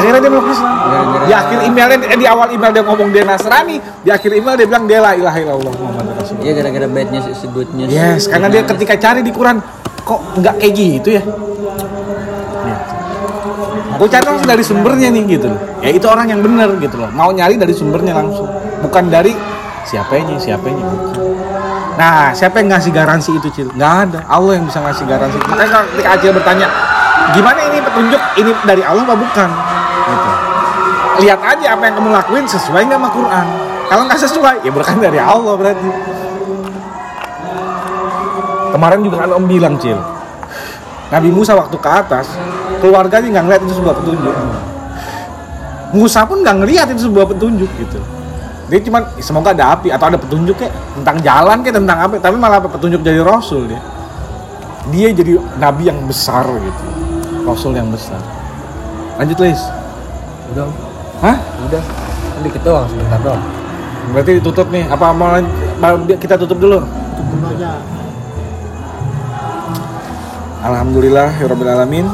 akhirnya dia meluk Islam di akhir emailnya eh, di awal email dia ngomong dia Nasrani di akhir email dia bilang dia la ilaha illallah Muhammad Rasulullah. Ya gara-gara bad news is good news. Yes karena dia ketika cari di Quran kok nggak kayak gitu ya? Gitu. gue cari langsung dari sumbernya nih gitu loh. Ya itu orang yang bener gitu loh. Mau nyari dari sumbernya langsung. Bukan dari siapanya siapanya bukan nah siapa yang ngasih garansi itu cil? Nggak ada. Allah yang bisa ngasih garansi. Makanya kalau ketika Acil bertanya gimana ini petunjuk? Ini dari Allah apa bukan lihat aja apa yang kamu lakuin sesuai nggak sama Quran. Kalau nggak sesuai ya bukan dari Allah berarti. Kemarin juga kan om bilang cil Nabi Musa waktu ke atas keluarganya nggak ngeliat itu sebuah petunjuk. Musa pun nggak ngeliat itu sebuah petunjuk gitu. Dia cuman semoga ada api atau ada petunjuk kayak tentang jalan kayak tentang apa. Tapi malah petunjuk jadi rasul dia. Dia jadi nabi yang besar gitu. Rasul yang besar. Lanjut Lis Udah. Hah udah. Kan dikit doang sebentar doang. berarti ditutup nih apa mau kita tutup dulu Tutup aja. Alhamdulillah alamin.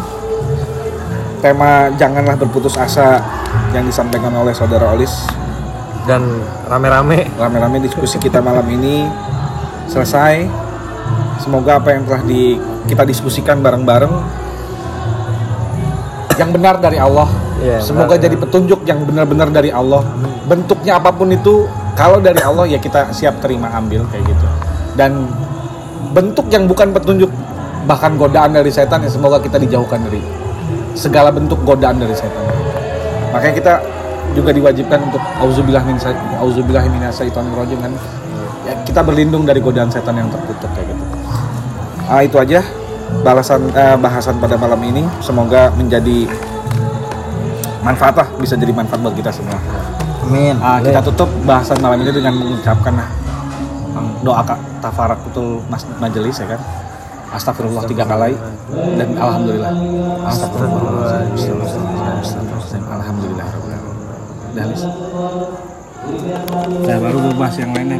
Tema janganlah berputus asa yang disampaikan oleh saudara Olis. Dan rame-rame Rame-rame diskusi kita malam ini selesai. Semoga apa yang telah di, kita diskusikan bareng-bareng yang benar dari Allah. Iya, Semoga benar. jadi petunjuk yang benar-benar dari Allah. Bentuknya apa pun itu, kalau dari Allah ya kita siap terima ambil kayak gitu. Dan bentuk yang bukan petunjuk bahkan godaan dari setan ya semoga kita dijauhkan dari segala bentuk godaan dari setan. Makanya kita juga diwajibkan untuk auzubillah min auzubillah minasyaitonir rajim kan. Ya, kita berlindung dari godaan setan yang terkutuk kayak gitu. Ah, itu aja balasan eh, bahasan pada malam ini. Semoga menjadi manfaat lah, bisa jadi manfaat buat kita semua. Amin. Ah, kita tutup bahasan malam ini dengan mengucapkan ah, doa kak tafarakutul mas majelis ya kan. Astagfirullah tiga kali dan alhamdulillah. Astagfirullah. Alhamdulillah. Dah. Nah, baru gue bahas yang lainnya.